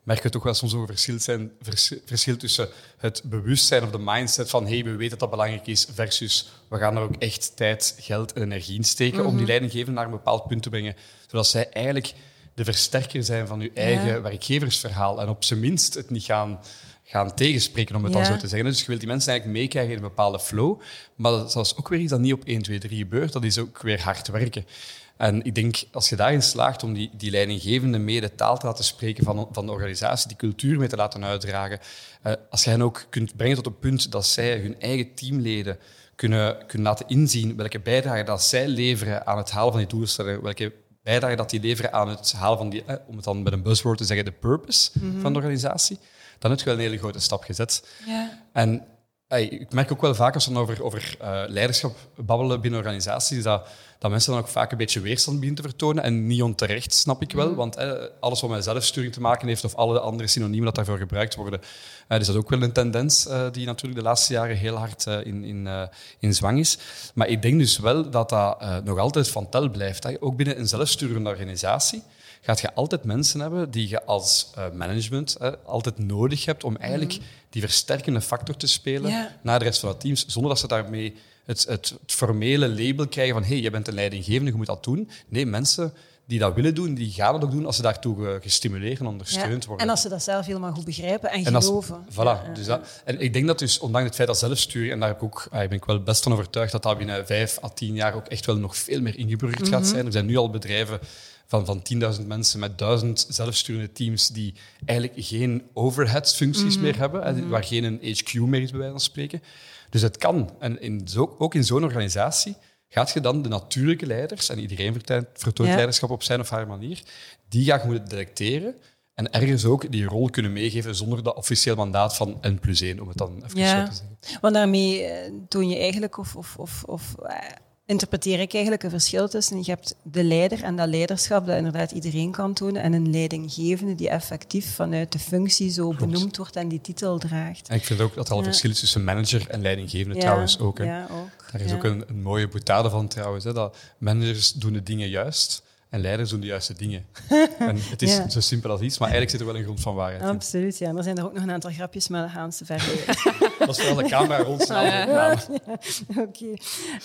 merken we toch wel soms over verschil, zijn, vers- verschil tussen het bewustzijn of de mindset van hey, we weten dat dat belangrijk is, versus we gaan er ook echt tijd, geld en energie in steken om die leidinggevenden naar een bepaald punt te brengen, zodat zij eigenlijk de versterker zijn van uw eigen werkgeversverhaal en op zijn minst het niet gaan, gaan tegenspreken, om het dan zo te zeggen. Dus je wilt die mensen eigenlijk meekrijgen in een bepaalde flow, maar dat is ook weer iets dat niet op 1, 2, 3 gebeurt, dat is ook weer hard werken. En ik denk, als je daarin slaagt om die, die leidinggevende mee de taal te laten spreken van, van de organisatie, die cultuur mee te laten uitdragen, eh, als je hen ook kunt brengen tot het punt dat zij hun eigen teamleden kunnen, kunnen laten inzien welke bijdrage dat zij leveren aan het halen van die doelstellingen, welke bijdrage dat die leveren aan het halen van die, eh, om het dan met een buzzword te zeggen, de purpose van de organisatie, dan heb je wel een hele grote stap gezet. Ja. En ik merk ook wel vaak als we over, over eh, leiderschap babbelen binnen organisaties, dat, dat mensen dan ook vaak een beetje weerstand beginnen te vertonen. En niet onterecht, snap ik wel. Want eh, alles wat met zelfsturing te maken heeft, of alle andere synoniemen dat daarvoor gebruikt worden, eh, is dat ook wel een tendens eh, die natuurlijk de laatste jaren heel hard in, in, in zwang is. Maar ik denk dus wel dat dat nog altijd van tel blijft. Hè. Ook binnen een zelfsturende organisatie gaat je altijd mensen hebben die je als eh, management eh, altijd nodig hebt om eigenlijk die versterkende factor te spelen Ja. naar de rest van het team, zonder dat ze daarmee het, het, het formele label krijgen van hey, je bent een leidinggevende, je moet dat doen. Nee, mensen die dat willen doen, die gaan het ook doen als ze daartoe gestimuleerd en ondersteund Ja. worden. En als ze dat zelf helemaal goed begrijpen en, En als- geloven. Voilà. Ja, ja. Dus dat, en ik denk dat dus, ondanks het feit dat zelfsturing, en daar heb ik ook, ah, ben ik wel best van overtuigd dat dat binnen vijf à tien jaar ook echt wel nog veel meer ingeburgerd Mhm. gaat zijn. Er zijn nu al bedrijven van, van 10.000 mensen met duizend zelfsturende teams die eigenlijk geen overhead-functies Mhm. meer hebben, hè, waar geen een HQ meer is, bij wijze van spreken. Dus het kan. En in zo, ook in zo'n organisatie gaat je dan de natuurlijke leiders, en iedereen vertoont, Ja. leiderschap op zijn of haar manier, die ga je moeten detecteren en ergens ook die rol kunnen meegeven zonder dat officieel mandaat van N plus 1, om het dan even Ja. zo te zeggen. Want daarmee eh, toon je eigenlijk, of, of, of, of eh, interpreteer ik eigenlijk een verschil tussen je hebt de leider en dat leiderschap dat inderdaad iedereen kan tonen en een leidinggevende die effectief vanuit de functie zo benoemd wordt en die titel draagt. En ik vind ook dat er al een Ja. verschil is tussen manager en leidinggevende Ja, trouwens ook. Hè. Ja, ook. Daar is ook een, een mooie boetade van trouwens, hè, dat managers doen de dingen juist En leiders doen de juiste dingen. [laughs] en het is Ja. zo simpel als iets, maar eigenlijk zit er wel een grond van waarheid in. Absoluut, ja. En er zijn er ook nog een aantal grapjes, maar daar gaan ze verder. Dat is vooral de camera [laughs] rondsnel. Oké,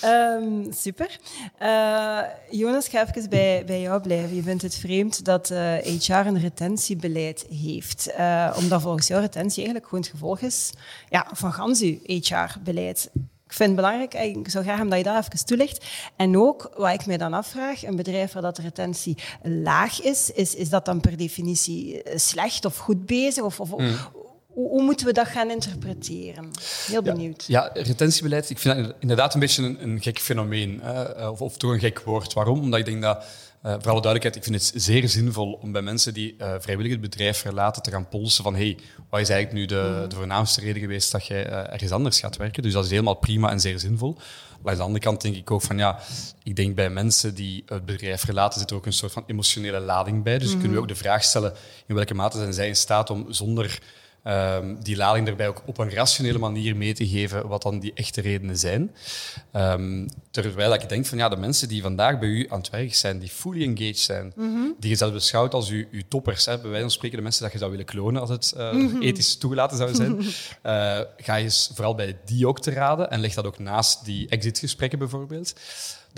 Ehm, super. Eh, Jonas, ga even bij, bij jou blijven. Je vindt het vreemd dat eh, HR een retentiebeleid heeft. Eh, omdat volgens jou retentie eigenlijk gewoon het gevolg is ja, van gans uw HR-beleid. Ik vind het belangrijk, eh, ik zou graag dat je daar even toelicht. En ook, wat ik mij dan afvraag, een bedrijf waar dat de retentie laag is, is, is dat dan per definitie eh, slecht of goed bezig? Of, of, hoe, hoe moeten we dat gaan interpreteren? Heel benieuwd. Ja, retentiebeleid, ik vind dat inderdaad een beetje een, een gek fenomeen. Hè? Of, of toch een gek woord. Waarom? Omdat ik denk dat, eh, voor alle duidelijkheid, ik vind het zeer zinvol om bij mensen die eh, vrijwillig het bedrijf verlaten te gaan polsen van hey, wat is eigenlijk nu de, de voornaamste reden geweest dat jij eh, ergens anders gaat werken? Dus dat is helemaal prima en zeer zinvol. Maar aan de andere kant denk ik ook van ja, ik denk bij mensen die het bedrijf verlaten zit er ook een soort van emotionele lading bij. Dus kunnen we ook de vraag stellen in welke mate zijn zij in staat om zonder Ehm, die lading daarbij ook op een rationele manier mee te geven wat dan die echte redenen zijn. Ehm, terwijl ik denk van ja, de mensen die vandaag bij u aan het werk zijn, die fully engaged zijn, die je zelf beschouwt als uw, uw toppers, hè, bij wijze van spreken de mensen dat je zou willen klonen als het eh, ethisch toegelaten zou zijn, [laughs] eh, ga je vooral bij die ook te raden en leg dat ook naast die exitgesprekken bijvoorbeeld.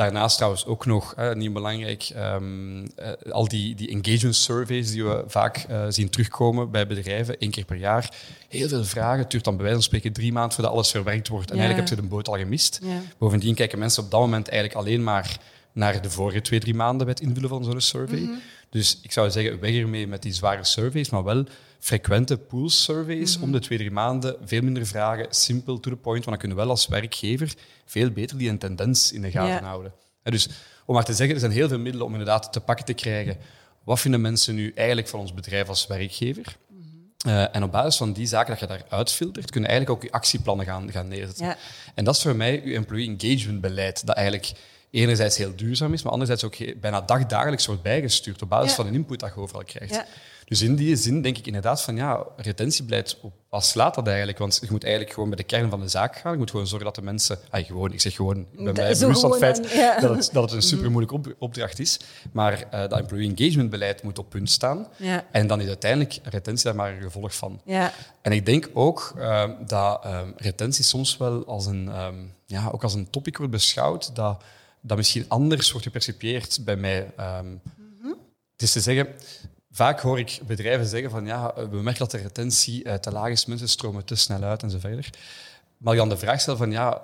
Daarnaast trouwens ook nog, eh, niet belangrijk, ehm, eh, al die, die engagement surveys die we vaak eh, zien terugkomen bij bedrijven, één keer per jaar. Heel veel vragen. Het duurt dan bij wijze van spreken drie maanden voordat alles verwerkt wordt. En Ja. eigenlijk heb je de boot al gemist. Ja. Bovendien kijken mensen op dat moment eigenlijk alleen maar naar de vorige twee, drie maanden bij het invullen van zo'n survey. Mhm. Dus ik zou zeggen, weg ermee met die zware surveys, maar wel frequente pool surveys Mhm. om de twee, drie maanden. Veel minder vragen, simpel to the point, want dan kunnen we wel als werkgever veel beter die een tendens in de gaten Ja. houden. Hè, Dus om maar te zeggen, er zijn heel veel middelen om inderdaad te pakken te krijgen. Wat vinden mensen nu eigenlijk van ons bedrijf als werkgever? Eh, en op basis van die zaken dat je daar uitfiltert, kun je eigenlijk ook je actieplannen gaan, gaan neerzetten. Ja. En dat is voor mij je employee engagement beleid, dat eigenlijk enerzijds heel duurzaam is, maar anderzijds ook bijna dagdagelijks wordt bijgestuurd op basis Ja. van een input dat je overal krijgt. Ja. Dus in die zin denk ik inderdaad van ja, retentiebeleid, op wat slaat dat eigenlijk? Want je moet eigenlijk gewoon bij de kern van de zaak gaan. Je moet gewoon zorgen dat de mensen... Ah, gewoon, ik zeg gewoon, Dat mij bewust van het feit ja. dat, het, dat het een super moeilijke op, opdracht is. Maar eh, dat employee engagement beleid moet op punt staan. Ja. En dan is uiteindelijk retentie daar maar een gevolg van. Ja. En ik denk ook eh, dat eh, retentie soms wel als een, ehm, ja, ook als een topic wordt beschouwd dat, dat misschien anders wordt gepercipieerd bij mij. Ehm, Het is te zeggen, vaak hoor ik bedrijven zeggen van ja, we merken dat de retentie eh, te laag is, mensen stromen te snel uit en zo verder. Maar je dan de vraag stelt van ja,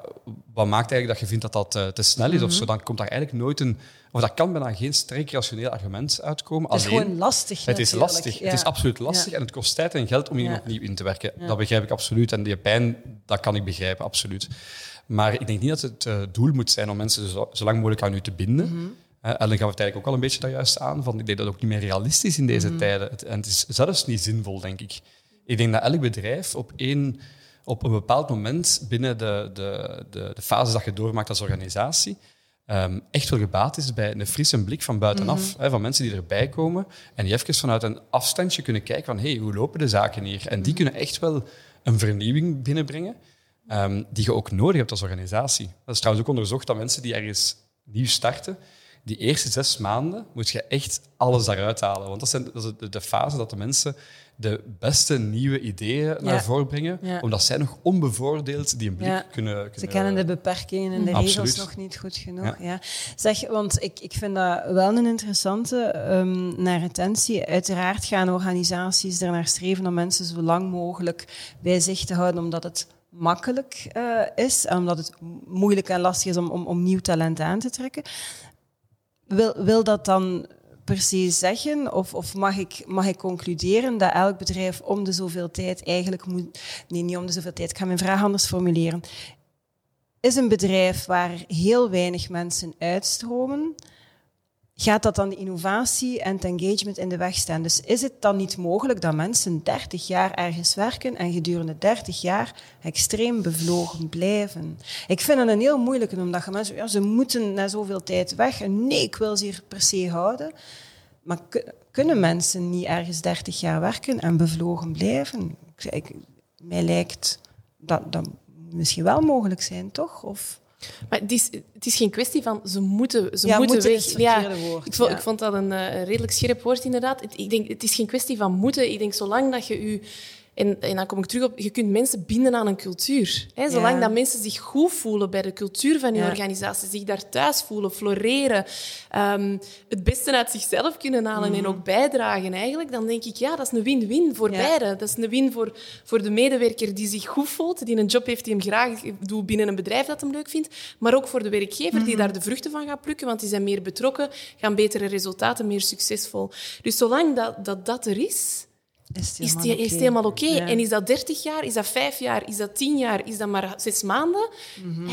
wat maakt eigenlijk dat je vindt dat dat eh, te snel is of zo, dan komt daar eigenlijk nooit een, of dat kan bijna geen sterk rationeel argument uitkomen. Het is Alleen- gewoon lastig. het is lastig. Ja. Het is absoluut lastig Ja. en het kost tijd en geld om hier Ja. opnieuw in te werken. Dat begrijp ik absoluut. En die pijn, dat kan ik begrijpen, absoluut. Maar ik denk niet dat het eh, doel moet zijn om mensen zo, zo lang mogelijk aan u te binden. Mhm. Eh, Ellen gaf het eigenlijk ook al een beetje daar juist aan. Van, ik denk dat het ook niet meer realistisch in deze Mhm. tijden. Het, en het is zelfs niet zinvol, denk ik. Ik denk dat elk bedrijf op één op een bepaald moment binnen de, de, de, de fase dat je doormaakt als organisatie, ehm, echt wel gebaat is bij een frisse blik van buitenaf. Mhm. Hè, van mensen die erbij komen en die even vanuit een afstandje kunnen kijken van hey, hoe lopen de zaken hier? En die kunnen echt wel een vernieuwing binnenbrengen ehm, die je ook nodig hebt als organisatie. Dat is trouwens ook onderzocht dat mensen die ergens nieuw starten, die eerste zes maanden moet je echt alles daaruit halen. Want dat, zijn, dat is de, de fase dat de mensen de beste nieuwe ideeën naar voren brengen, Ja. omdat zij nog onbevoordeeld die een blik Ja. kunnen, kunnen... Ze kennen de beperkingen en de regels nog niet goed genoeg. Ja. Zeg, want ik, ik vind dat wel een interessante ehm, naar retentie. Uiteraard gaan organisaties er naar streven om mensen zo lang mogelijk bij zich te houden, omdat het makkelijk eh, is omdat het moeilijk en lastig is om, om, om nieuw talent aan te trekken. Wil, wil dat dan per se zeggen, of, of mag, ik, mag ik concluderen dat elk bedrijf om de zoveel tijd eigenlijk moet... Nee, niet om de zoveel tijd. Ik ga mijn vraag anders formuleren. Is een bedrijf waar heel weinig mensen uitstromen, gaat dat dan de innovatie en het engagement in de weg staan? Dus is het dan niet mogelijk dat mensen 30 jaar ergens werken en gedurende 30 jaar extreem bevlogen blijven? Ik vind het een heel moeilijke, omdat je mensen, ja, ze moeten na zoveel tijd weg. En nee, ik wil ze hier per se houden. Maar ku- kunnen mensen niet ergens 30 jaar werken en bevlogen blijven? Ik, mij lijkt dat dat misschien wel mogelijk zijn, toch? Of... Maar het is, het is geen kwestie van ze moeten, ze Ja, moeten moeten weg. ja, woord, ik, vond, ja. ik vond dat een, eh, een redelijk scherp woord, inderdaad. Het, ik denk, het is geen kwestie van moeten. Ik denk, zolang dat je je... En, en dan kom ik terug op, je kunt mensen binden aan een cultuur. Hè? Zolang Ja. dat mensen zich goed voelen bij de cultuur van je Ja. organisatie, zich daar thuis voelen, floreren, ehm, het beste uit zichzelf kunnen halen en ook bijdragen eigenlijk, dan denk ik, ja, dat is een win-win voor Mhm. Ja. beiden. Dat is een win voor, voor de medewerker die zich goed voelt, die een job heeft die hem graag doet binnen een bedrijf dat hem leuk vindt, maar ook voor de werkgever die Mhm. daar de vruchten van gaat plukken, want die zijn meer betrokken, gaan betere resultaten, meer succesvol. Dus zolang dat dat, dat er is, Is het is helemaal is helemaal oké. Ja. En is dat 30 jaar, is dat 5 jaar, is dat 10 jaar, is dat maar 6 maanden?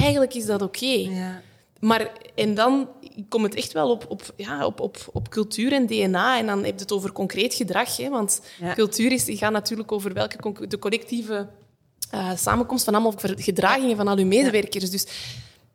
Eigenlijk is dat oké. Mhm. Ja. Maar, en dan komt het echt wel op, op, ja, op, op, op cultuur en DNA. En dan heb je het over concreet gedrag. Hè? Want Ja. cultuur is, die gaat natuurlijk over welke de collectieve eh, samenkomst van allemaal gedragingen van al uw medewerkers. Dus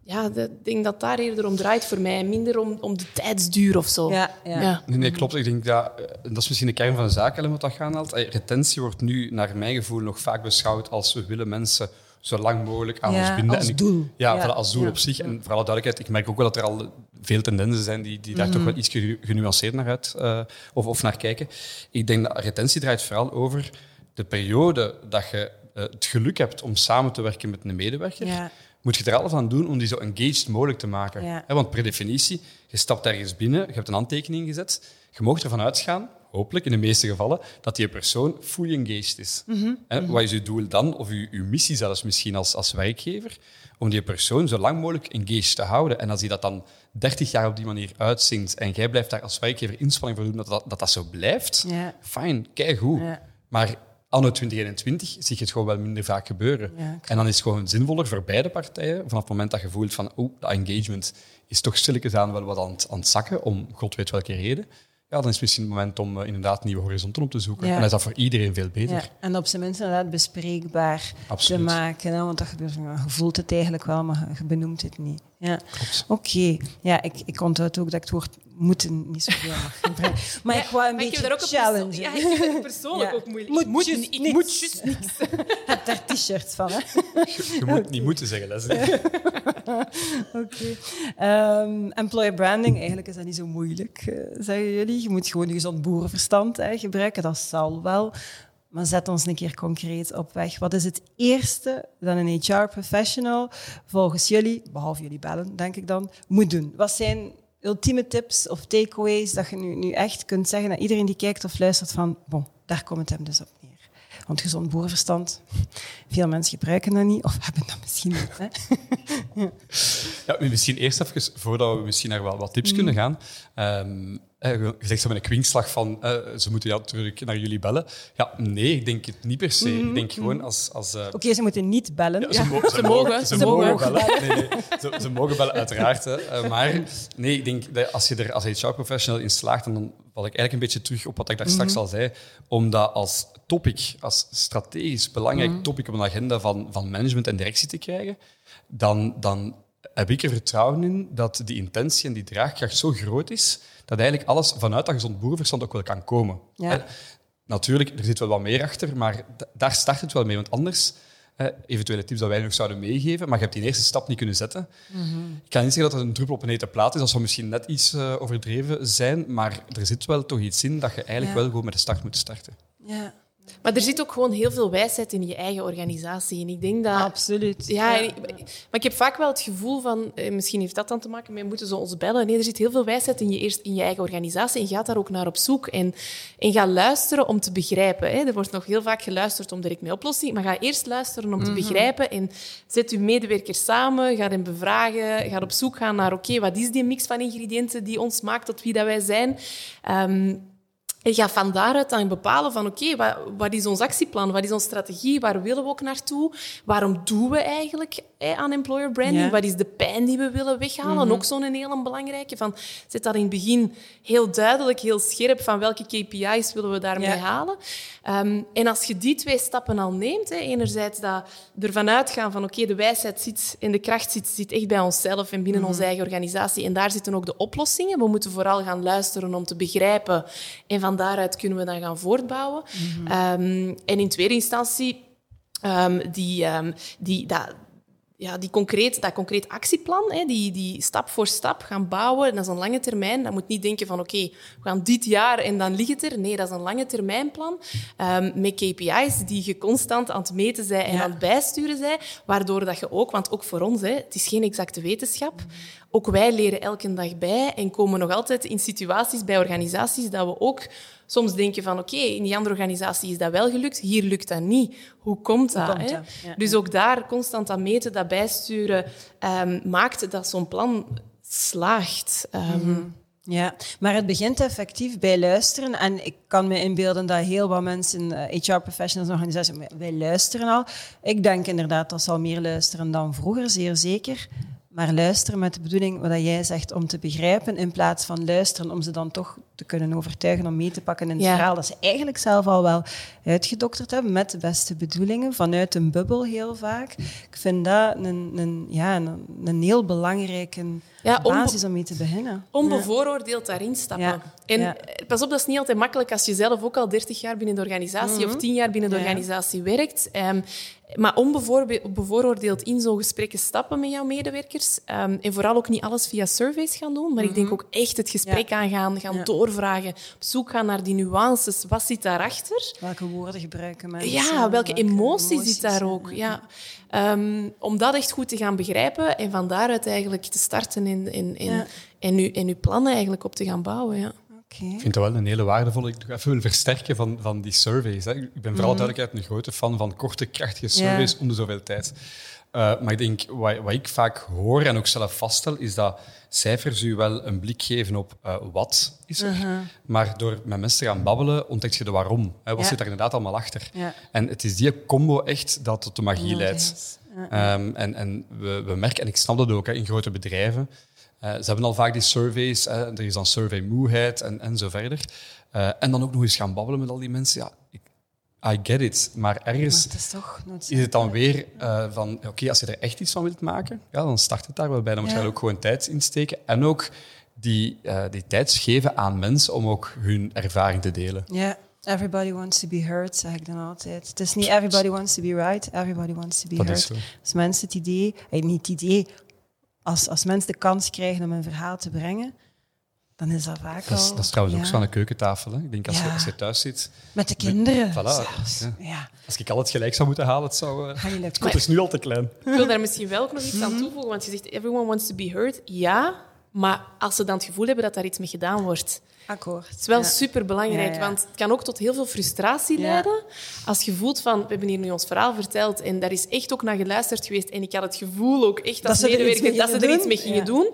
ja, ik denk dat daar eerder om draait voor mij. Minder om, om de tijdsduur of zo. Ja, ja. Ja. Nee, nee, klopt. Ik denk dat, eh, dat is misschien de kern van de zaak, Ellen, wat dat gaan haalt. Eh, Retentie wordt nu, naar mijn gevoel, nog vaak beschouwd als we willen mensen zo lang mogelijk aan Ja, ons binden. als En ik- doel. Ja, Ja. voilà, als doel Ja. op zich. En voor alle duidelijkheid, ik merk ook wel dat er al veel tendensen zijn die, die daar Mhm. toch wel iets genu- genuanceerd naar uit eh, of, of naar kijken. Ik denk dat retentie draait vooral over de periode dat je eh, het geluk hebt om samen te werken met een medewerker. Moet je er alles aan doen om die zo engaged mogelijk te maken. Ja. Want per definitie, je stapt ergens binnen, je hebt een handtekening gezet, je mag ervan uitgaan, hopelijk in de meeste gevallen, dat die persoon fully engaged is. Mhm. Hè, Wat is uw doel dan, of uw, uw missie zelfs misschien als, als werkgever, om die persoon zo lang mogelijk engaged te houden. En als die dat dan 30 jaar op die manier uitzingt en jij blijft daar als werkgever inspanning voor doen dat dat, dat, dat zo blijft, Ja. fijn, keigoed. Ja. Maar anno 2021 zie je het gewoon wel minder vaak gebeuren. Ja, en dan is het gewoon zinvoller voor beide partijen, vanaf het moment dat je voelt van oeh, dat engagement is toch stilletjes aan wel wat aan het, aan het zakken, om god weet welke reden. Ja, dan is het misschien het moment om eh, inderdaad nieuwe horizonten op te zoeken. Ja. En dan is dat voor iedereen veel beter. Ja, en op zijn minst inderdaad bespreekbaar Absoluut. te maken. Hè? Want dat gebeurt, je voelt het eigenlijk wel, maar je benoemt het niet. Ja. Oké. Ja, ik, ik onthoud ook dat ik het woord moeten niet zoveel mag gebruiken. Maar [laughs] ik wou een Maar ik beetje challenge. Ja, ik heb het persoonlijk [laughs] Ja. ook moeilijk. Moet ik moet, ik niks. moet juist niks. [laughs] heb daar t-shirts van, hè? Je moet niet moeten zeggen, Leslie. Oké. Ehm, employer branding, eigenlijk is dat niet zo moeilijk, eh, zeggen jullie. Je moet gewoon je gezond boerenverstand hè, gebruiken, dat zal wel. Maar zet ons een keer concreet op weg. Wat is het eerste dat een HR-professional volgens jullie, behalve jullie bellen, denk ik dan, moet doen? Wat zijn ultieme tips of takeaways dat je nu, nu echt kunt zeggen aan iedereen die kijkt of luistert van, bon, daar komt het hem dus op neer. Want gezond boerenverstand, [laughs] veel mensen gebruiken dat niet, of [laughs] hebben dat misschien niet. Hè? Ja, misschien eerst even, voordat we misschien naar wel wat tips kunnen gaan. Ehm, eh, je zegt zo met een kwinkslag van eh, ze moeten ja, terug naar jullie bellen. Ja, nee, ik denk het niet per se. Ik denk gewoon als... als eh, Oké, ze moeten niet bellen. Ja, ze, mo- [laughs] ze mogen. Ze, mogen, bellen. Nee, nee. Ze, ze mogen bellen, uiteraard. Hè. Eh, maar nee, ik denk dat als je er als HR-professional in slaagt, dan val ik eigenlijk een beetje terug op wat ik daar straks al zei, om dat als topic, als strategisch belangrijk topic op een agenda van, van management en directie te krijgen, dan, dan heb ik er vertrouwen in dat die intentie en die draagkracht zo groot is, dat eigenlijk alles vanuit dat gezond boerenverstand ook wel kan komen. Ja. Natuurlijk, er zit wel wat meer achter, maar daar start het wel mee. Want anders, eh, eventuele tips dat wij nog zouden meegeven, maar je hebt die eerste stap niet kunnen zetten. Ik kan niet zeggen dat het een druppel op een hete plaat is, dat zou misschien net iets eh, overdreven zijn, maar er zit wel toch iets in dat je eigenlijk Ja. wel gewoon met de start moet starten. Ja, Maar er zit ook gewoon heel veel wijsheid in je eigen organisatie. En ik denk dat... absoluut. Ja, ik- maar ik heb vaak wel het gevoel van, eh, misschien heeft dat dan te maken met moeten ze ons bellen. Nee, er zit heel veel wijsheid in je, eerst, in je eigen organisatie en ga daar ook naar op zoek. En, en ga luisteren om te begrijpen. Hè. Er wordt nog heel vaak geluisterd om direct met oplossing, maar ga eerst luisteren om te begrijpen en zet uw medewerkers samen, ga hen bevragen, ga op zoek gaan naar, oké, wat is die mix van ingrediënten die ons maakt tot wie dat wij zijn? Ehm, en ga van daaruit dan bepalen van oké, wat, wat is ons actieplan? Wat is onze strategie? Waar willen we ook naartoe? Waarom doen we eigenlijk aan employer branding? Ja. Wat is de pijn die we willen weghalen? Ook zo'n hele belangrijke. Van, zet dat in het begin heel duidelijk, heel scherp van welke KPI's willen we daarmee Ja. halen. Ehm, en als je die twee stappen al neemt, hè, enerzijds dat ervan uitgaan van oké, de wijsheid zit en de kracht zit, zit echt bij onszelf en binnen onze eigen organisatie. En daar zitten ook de oplossingen. We moeten vooral gaan luisteren om te begrijpen. En van daaruit kunnen we dan gaan voortbouwen. Ehm, en in tweede instantie, ehm, die, die, dat, ja, die concreet, dat concreet actieplan, hè, die, die stap voor stap gaan bouwen, dat is een lange termijn. Dat moet niet denken van oké, we gaan dit jaar en dan ligt het er. Nee, dat is een lange termijnplan um, met KPI's die je constant aan het meten zijn en aan het bijsturen zijn, waardoor dat je ook, want ook voor ons, hè, het is geen exacte wetenschap, ook wij leren elke dag bij en komen nog altijd in situaties bij organisaties dat we ook soms denken van oké, in die andere organisatie is dat wel gelukt, hier lukt dat niet. Hoe komt dat? hè? dus ook daar constant aan meten, dat bijsturen, um, maakt dat zo'n plan slaagt. Um, Ja, maar het begint effectief bij luisteren. En ik kan me inbeelden dat heel wat mensen, HR-professionals en organisaties, wij luisteren al. Ik denk inderdaad dat ze al meer luisteren dan vroeger, zeer zeker maar luisteren met de bedoeling, wat jij zegt, om te begrijpen, in plaats van luisteren om ze dan toch te kunnen overtuigen om mee te pakken in het verhaal dat ze eigenlijk zelf al wel uitgedokterd hebben, met de beste bedoelingen, vanuit een bubbel heel vaak. Ik vind dat een, een ja, een, een heel belangrijke ja, basis om mee te beginnen. Onbevooroordeeld daarin stappen. En pas op, dat is niet altijd makkelijk als je zelf ook al 30 jaar binnen de organisatie of 10 mhm. jaar binnen de organisatie werkt. Um, maar onbevooroordeeld in zo'n gesprekken stappen met jouw medewerkers. Um, en vooral ook niet alles via surveys gaan doen, maar ik denk mhm. ook echt het gesprek aangaan, gaan doorvragen, op zoek gaan naar die nuances. Wat zit daarachter? Welke woorden gebruiken mensen? Ja, welke, emotie zit daar ook? Ja. Um, om dat echt goed te gaan begrijpen en van daaruit eigenlijk te starten in, in, in, en, uw, en uw plannen eigenlijk op te gaan bouwen. Ja. Ik vind het wel een hele waardevolle. Ik nog even wil versterken van, van die surveys. Hè. Ik ben vooral mm. duidelijkheid een grote fan van korte, krachtige surveys om de zoveel tijd. Uh, maar ik denk, wat, wat, ik vaak hoor en ook zelf vaststel, is dat cijfers u wel een blik geven op uh, wat is er. Uh-huh. Maar door met mensen te gaan babbelen, ontdek je de waarom. Hè. Wat zit daar inderdaad allemaal achter? Ja. En het is die combo echt dat tot de magie leidt. Um, en en we, we, merken, en ik snap dat ook hè, in grote bedrijven, uh, ze hebben al vaak die surveys, hè, er is dan survey-moeheid en, en zo verder. Uh, en dan ook nog eens gaan babbelen met al die mensen. Ja, ik, I get it. Maar ergens maar het is, toch is, het dan weer uh, van, oké, okay, als je er echt iets van wilt maken, ja, dan start het daar wel bij. Dan moet je er ook gewoon tijd in steken. En ook die, die tijd geven aan mensen om ook hun ervaring te delen. Ja. Everybody wants to be heard, zeg ik dan altijd. Het is niet everybody wants to be right, everybody wants to be dat heard. Als mensen het idee, eh, niet het idee, als, als mensen de kans krijgen om een verhaal te brengen, dan is dat vaak dat is, al... Dat is trouwens ook zo aan de keukentafel. Hè. Ik denk, als, je, als je thuis zit... Met de kinderen voilà, ja. Als ik al het gelijk zou moeten halen, het zou... Uh, het is nu al te klein. Ik wil daar misschien wel nog iets aan mhm. toevoegen, want je zegt, everyone wants to be heard. Ja, maar als ze dan het gevoel hebben dat daar iets mee gedaan wordt... Akkoord. Het is wel super belangrijk, want het kan ook tot heel veel frustratie leiden. Als je voelt van, we hebben hier nu ons verhaal verteld en daar is echt ook naar geluisterd geweest en ik had het gevoel ook echt als medewerker dat ze er iets mee gingen doen.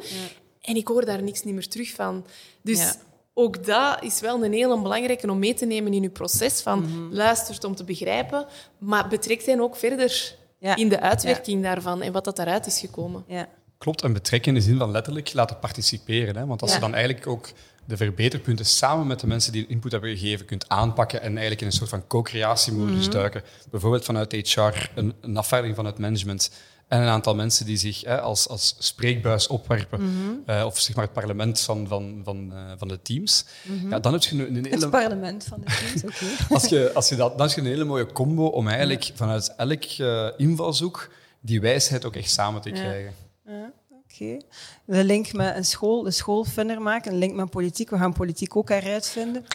En ik hoor daar niks niet meer terug van. Dus ook dat is wel een heel belangrijke om mee te nemen in je proces van mm luistert om te begrijpen, maar betrekt hen ook verder in de uitwerking daarvan en wat dat daaruit is gekomen. Ja. Klopt, en betrekken in de zin van letterlijk laten participeren. Hè? Want als je dan eigenlijk ook de verbeterpunten samen met de mensen die input hebben gegeven kunt aanpakken en eigenlijk in een soort van co-creatiemodus mm duiken. Bijvoorbeeld vanuit HR, een, een afvaardiging vanuit management en een aantal mensen die zich hè, als, als spreekbuis opwerpen, mhm. eh, of zeg maar het parlement van, van, van, uh, van de teams. Mhm. ja, dan heb je een, een hele... Het parlement van de teams, oké. [laughs] als je, als je dat, dan heb je een hele mooie combo om eigenlijk vanuit elk uh, invalshoek die wijsheid ook echt samen te krijgen. Ja. Oké. De link met een school, de schoolvinder maken, een link met politiek. We gaan politiek ook eruit vinden.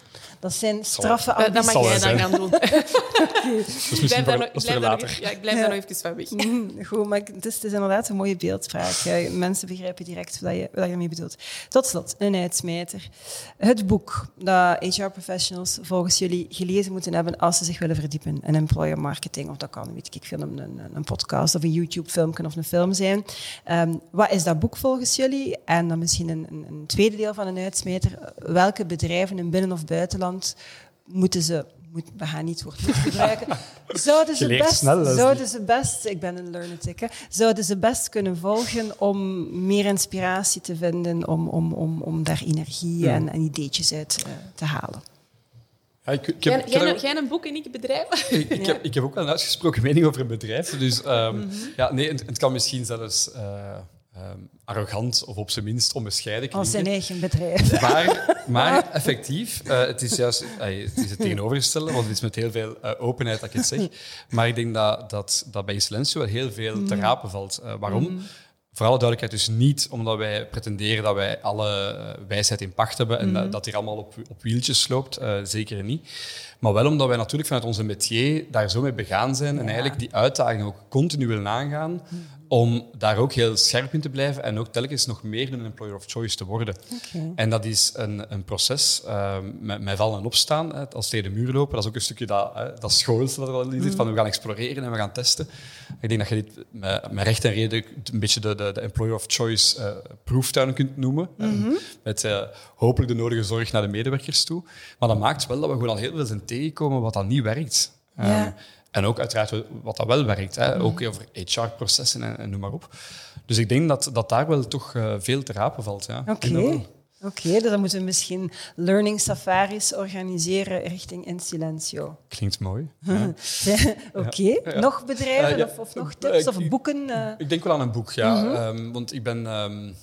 Dat zijn straffe ambities. Dat mag jij dan gaan doen. ik blijf, daar, nog, ik blijf, daar, nog, ja, ik blijf daar nog even van weg. Mm, goed, maar het is, het is, inderdaad een mooie beeldspraak. Mensen begrijpen direct wat je, wat je ermee bedoelt. Tot slot, een uitsmijter. Het boek dat HR-professionals volgens jullie gelezen moeten hebben als ze zich willen verdiepen in employer marketing. Of dat kan, weet ik, vind een, een, een podcast of een YouTube-filmpje of een film zijn. Um, wat is dat boek volgens jullie? En dan misschien een, een tweede deel van een uitsmijter. Welke bedrijven in binnen- of buitenland moeten ze moet, we gaan niet het woord gebruiken. [laughs] Zouden ze, best, zouden ze best, ik ben een lunatic, hè, zouden ze best kunnen volgen om meer inspiratie te vinden, om, om, om, om daar energie en, en ideetjes uit uh, te halen? Ja, ik, ik heb, jij, jij, een boek en ik een bedrijf? [laughs] ik, ik, heb, ik heb ook wel een uitgesproken mening over een bedrijf. Dus um, mm -hmm. ja, nee, het, het, kan misschien zelfs... Uh, ehm, arrogant of op zijn minst onbescheiden Als zijn klinken. eigen bedrijf. [laughs] Maar, maar [laughs] effectief, eh, het is juist het, is het tegenovergestelde, want het is met heel veel eh, openheid dat ik het zeg. Maar ik denk dat, dat, dat bij Silencio wel heel veel te rapen valt. Eh, waarom? Voor alle duidelijkheid dus niet omdat wij pretenderen dat wij alle wijsheid in pacht hebben en dat, dat hier allemaal op, op wieltjes loopt. zeker niet. Maar wel omdat wij natuurlijk vanuit onze métier daar zo mee begaan zijn en eigenlijk die uitdaging ook continu willen aangaan om daar ook heel scherp in te blijven en ook telkens nog meer een employer of choice te worden. En dat is een, een proces uh, met, met vallen en opstaan. Hè, als tegen de muur lopen, dat is ook een stukje dat, hè, dat schoolste dat er al in zit, van we gaan exploreren en we gaan testen. Ik denk dat je dit met, met recht en reden een beetje de, de, de employer of choice uh, proeftuin kunt noemen. Mm met uh, hopelijk de nodige zorg naar de medewerkers toe. Maar dat maakt wel dat we gewoon al heel veel zijn tegenkomen wat dan niet werkt. Ja. Um, en ook uiteraard wat dat wel werkt. Hè. Mm. Ook over HR-processen en, en, noem maar op. Dus ik denk dat, dat daar wel toch uh, veel te rapen valt. Ja. Oké. Okay. Oké, okay, dus dan moeten we misschien learning safaris organiseren richting In Silencio. Klinkt mooi. [laughs] Ja. Oké, okay. ja. nog bedrijven uh, of, of, nog tips of boeken? Uh... Ik denk wel aan een boek, ja. Mm -hmm. um, want ik ben... Um,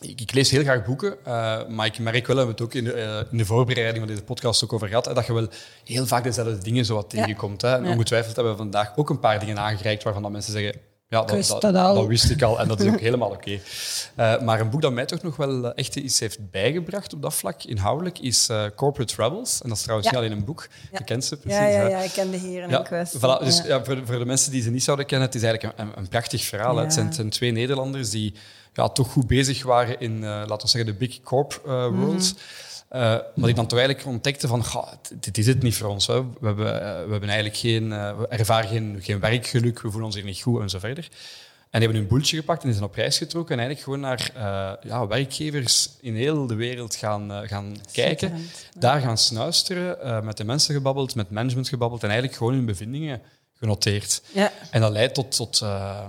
ik, ik, lees heel graag boeken, uh, maar ik merk wel, we hebben het ook in de, uh, in de, voorbereiding van deze podcast ook over gehad, hè, dat je wel heel vaak dezelfde dingen zo wat tegenkomt. Hè. En ja. ongetwijfeld hebben we vandaag ook een paar dingen aangereikt waarvan dat mensen zeggen, ja, dat, dat, dat, dat wist ik al en dat is ook [laughs] helemaal oké. Okay. Uh, maar een boek dat mij toch nog wel echt iets heeft bijgebracht op dat vlak, inhoudelijk, is uh, Corporate Travels. En dat is trouwens ja. niet alleen een boek, ja. je kent ze precies. Ja, ja, ja, ik ken de heren in kwestie. Voilà, dus ja. voor, voor, de mensen die ze niet zouden kennen, het is eigenlijk een, een prachtig verhaal. Het zijn, het, zijn, twee Nederlanders die ja, toch goed bezig waren in, uh, laten we zeggen, de big corp uh, world. Mm -hmm. Uh, maar die dan toch eigenlijk ontdekte van, dit is het niet voor ons. Hè. We, hebben, uh, we hebben eigenlijk geen, uh, we ervaren geen, geen werkgeluk, we voelen ons hier niet goed en zo verder. En die hebben hun boeltje gepakt en die zijn op reis getrokken en eigenlijk gewoon naar ja, werkgevers in heel de wereld gaan, gaan kijken. Ja. Daar gaan snuisteren, met de mensen gebabbeld, met management gebabbeld en eigenlijk gewoon hun bevindingen genoteerd. Ja. En dat leidt tot, tot,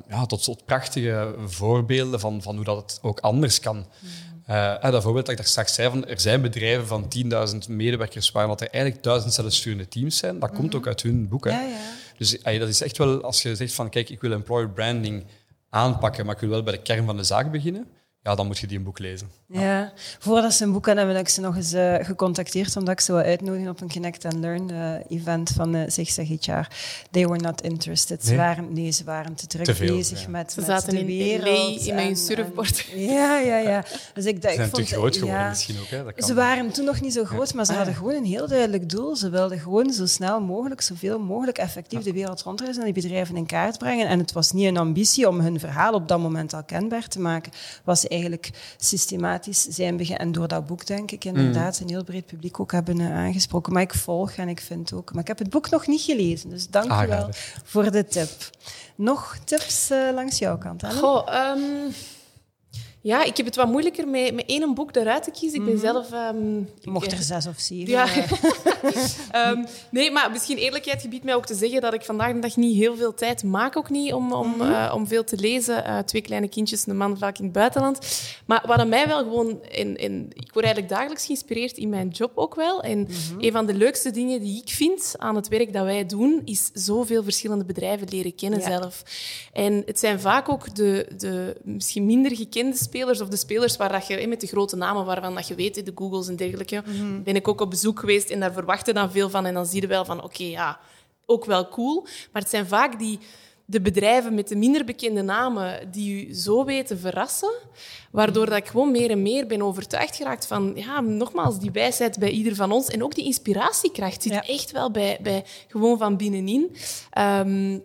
ja, tot, tot prachtige voorbeelden van, van hoe dat het ook anders kan. Mm. Uh, dat voorbeeld dat ik daar straks zei, van, er zijn bedrijven van 10.000 medewerkers waar dat er eigenlijk duizend zelfsturende teams zijn. Dat mm -hmm. komt ook uit hun boek. Hè. Ja, ja. Dus uh, dat is echt wel, als je zegt van kijk, ik wil employer branding aanpakken, maar ik wil wel bij de kern van de zaak beginnen, ja, dan moet je die een boek lezen. Ja, ja. voordat ze een boek hadden, heb ik ze nog eens uh, gecontacteerd, omdat ik ze wil uitnodigen op een Connect and Learn uh, event van uh, Zigzag HR. They were not interested. Nee. Ze waren, nee, ze waren te druk te veel, bezig ja. met, ze met zaten de in wereld. in mijn surfboard. En, [laughs] ja, ja, ja. Dus ik, ze zijn ik vond, te groot geworden ja, misschien ook. Hè? Dat kan ze waren toen nog niet zo groot, maar ze Ah, hadden gewoon een heel duidelijk doel. Ze wilden gewoon zo snel mogelijk, zoveel mogelijk effectief de wereld rondreizen en die bedrijven in kaart brengen. En het was niet een ambitie om hun verhaal op dat moment al kenbaar te maken. was eigenlijk systematisch zijn beginnen. En door dat boek, denk ik, inderdaad, een heel breed publiek ook hebben uh, aangesproken. Maar ik volg en ik vind ook... Maar ik heb het boek nog niet gelezen, dus dank Ah, je wel voor de tip. Nog tips uh, langs jouw kant, Ellen? Goh, um, ja, ik heb het wat moeilijker met, met één boek eruit te kiezen. Ik ben zelf... Um, Mocht er zes of zeven. Ja. um, [laughs] nee, maar misschien eerlijkheid gebiedt mij ook te zeggen dat ik vandaag de dag niet heel veel tijd maak, ook niet, om, om, mm -hmm. uh, om veel te lezen. Uh, twee kleine kindjes, een man vaak in het buitenland. Maar wat aan mij wel gewoon... In, in, ik word eigenlijk dagelijks geïnspireerd in mijn job ook wel. En mm -hmm. een van de leukste dingen die ik vind aan het werk dat wij doen, is zoveel verschillende bedrijven leren kennen ja. zelf. En het zijn vaak ook de, de misschien minder gekende spelers of de spelers waar dat je, met de grote namen waarvan dat je weet, de Googles en dergelijke, mm -hmm. ben ik ook op bezoek geweest en daar verwachten dan veel van. En dan zie je wel van, oké, okay, ja, ook wel cool. Maar het zijn vaak die, de bedrijven met de minder bekende namen die u zo weten verrassen, waardoor dat ik gewoon meer en meer ben overtuigd geraakt van, ja, nogmaals, die wijsheid bij ieder van ons en ook die inspiratiekracht zit ja. echt wel bij, bij gewoon van binnenin. Um,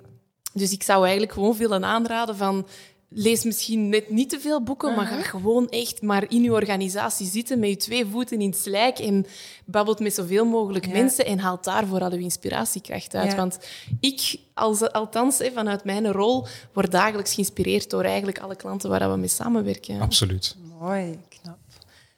dus ik zou eigenlijk gewoon veel aanraden van lees misschien net niet te veel boeken, uh -huh. maar ga gewoon echt maar in je organisatie zitten met je twee voeten in het slijk en babbelt met zoveel mogelijk ja. mensen en haalt daar vooral je inspiratiekracht uit. Ja. Want ik, als, althans vanuit mijn rol, word dagelijks geïnspireerd door eigenlijk alle klanten waar we mee samenwerken. Absoluut. Mooi, knap.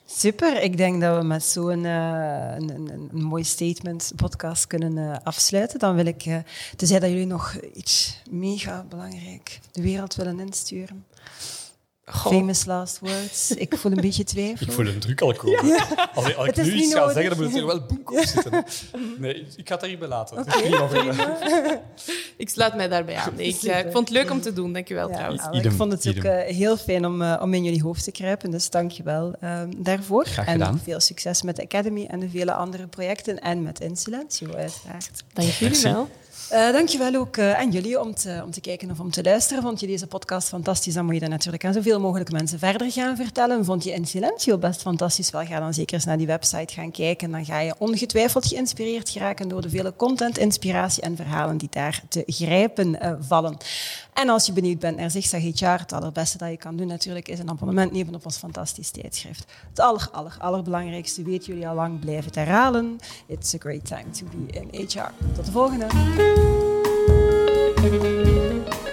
Super, ik denk dat we met zo'n uh, een, een, een, mooi statement podcast kunnen uh, afsluiten. Dan wil ik, uh, tenzij dat jullie nog iets mega belangrijk de wereld willen insturen. Famous last words. Ik voel een beetje twijfel. Ik voel een druk al komen. Als, ik- als ik Het is nu iets ga zeggen, dan moet er wel boek op zitten. Nee, ik ga het hierbij laten. Het [laughs] Ik sluit mij daarbij aan. Nee, ik, eh, ik vond het leuk om te doen. Dank je wel Ja, trouwens. nou, Idem, ik vond het ook eh, heel fijn om, eh, om in jullie hoofd te kruipen, dus dank je wel ehm, daarvoor. Graag en gedaan. nog veel succes met de Academy en de vele andere projecten en met Insilencio uiteraard. Dank jullie Merci. wel. Eh dank je wel ook eh, aan jullie om te, om te kijken of om te luisteren. Vond je deze podcast fantastisch, dan moet je dat natuurlijk aan zoveel mogelijk mensen verder gaan vertellen. Vond je In Silencio best fantastisch, wel ga dan zeker eens naar die website gaan kijken. Dan ga je ongetwijfeld geïnspireerd geraken door de vele content, inspiratie en verhalen die daar te grijpen eh, vallen. En als je benieuwd bent naar Zigzag HR, het allerbeste dat je kan doen natuurlijk is een abonnement nemen op ons fantastisch tijdschrift. Het aller, aller, allerbelangrijkste weten jullie al lang, blijf het herhalen. It's a great time to be in HR. Tot de volgende. Thank you.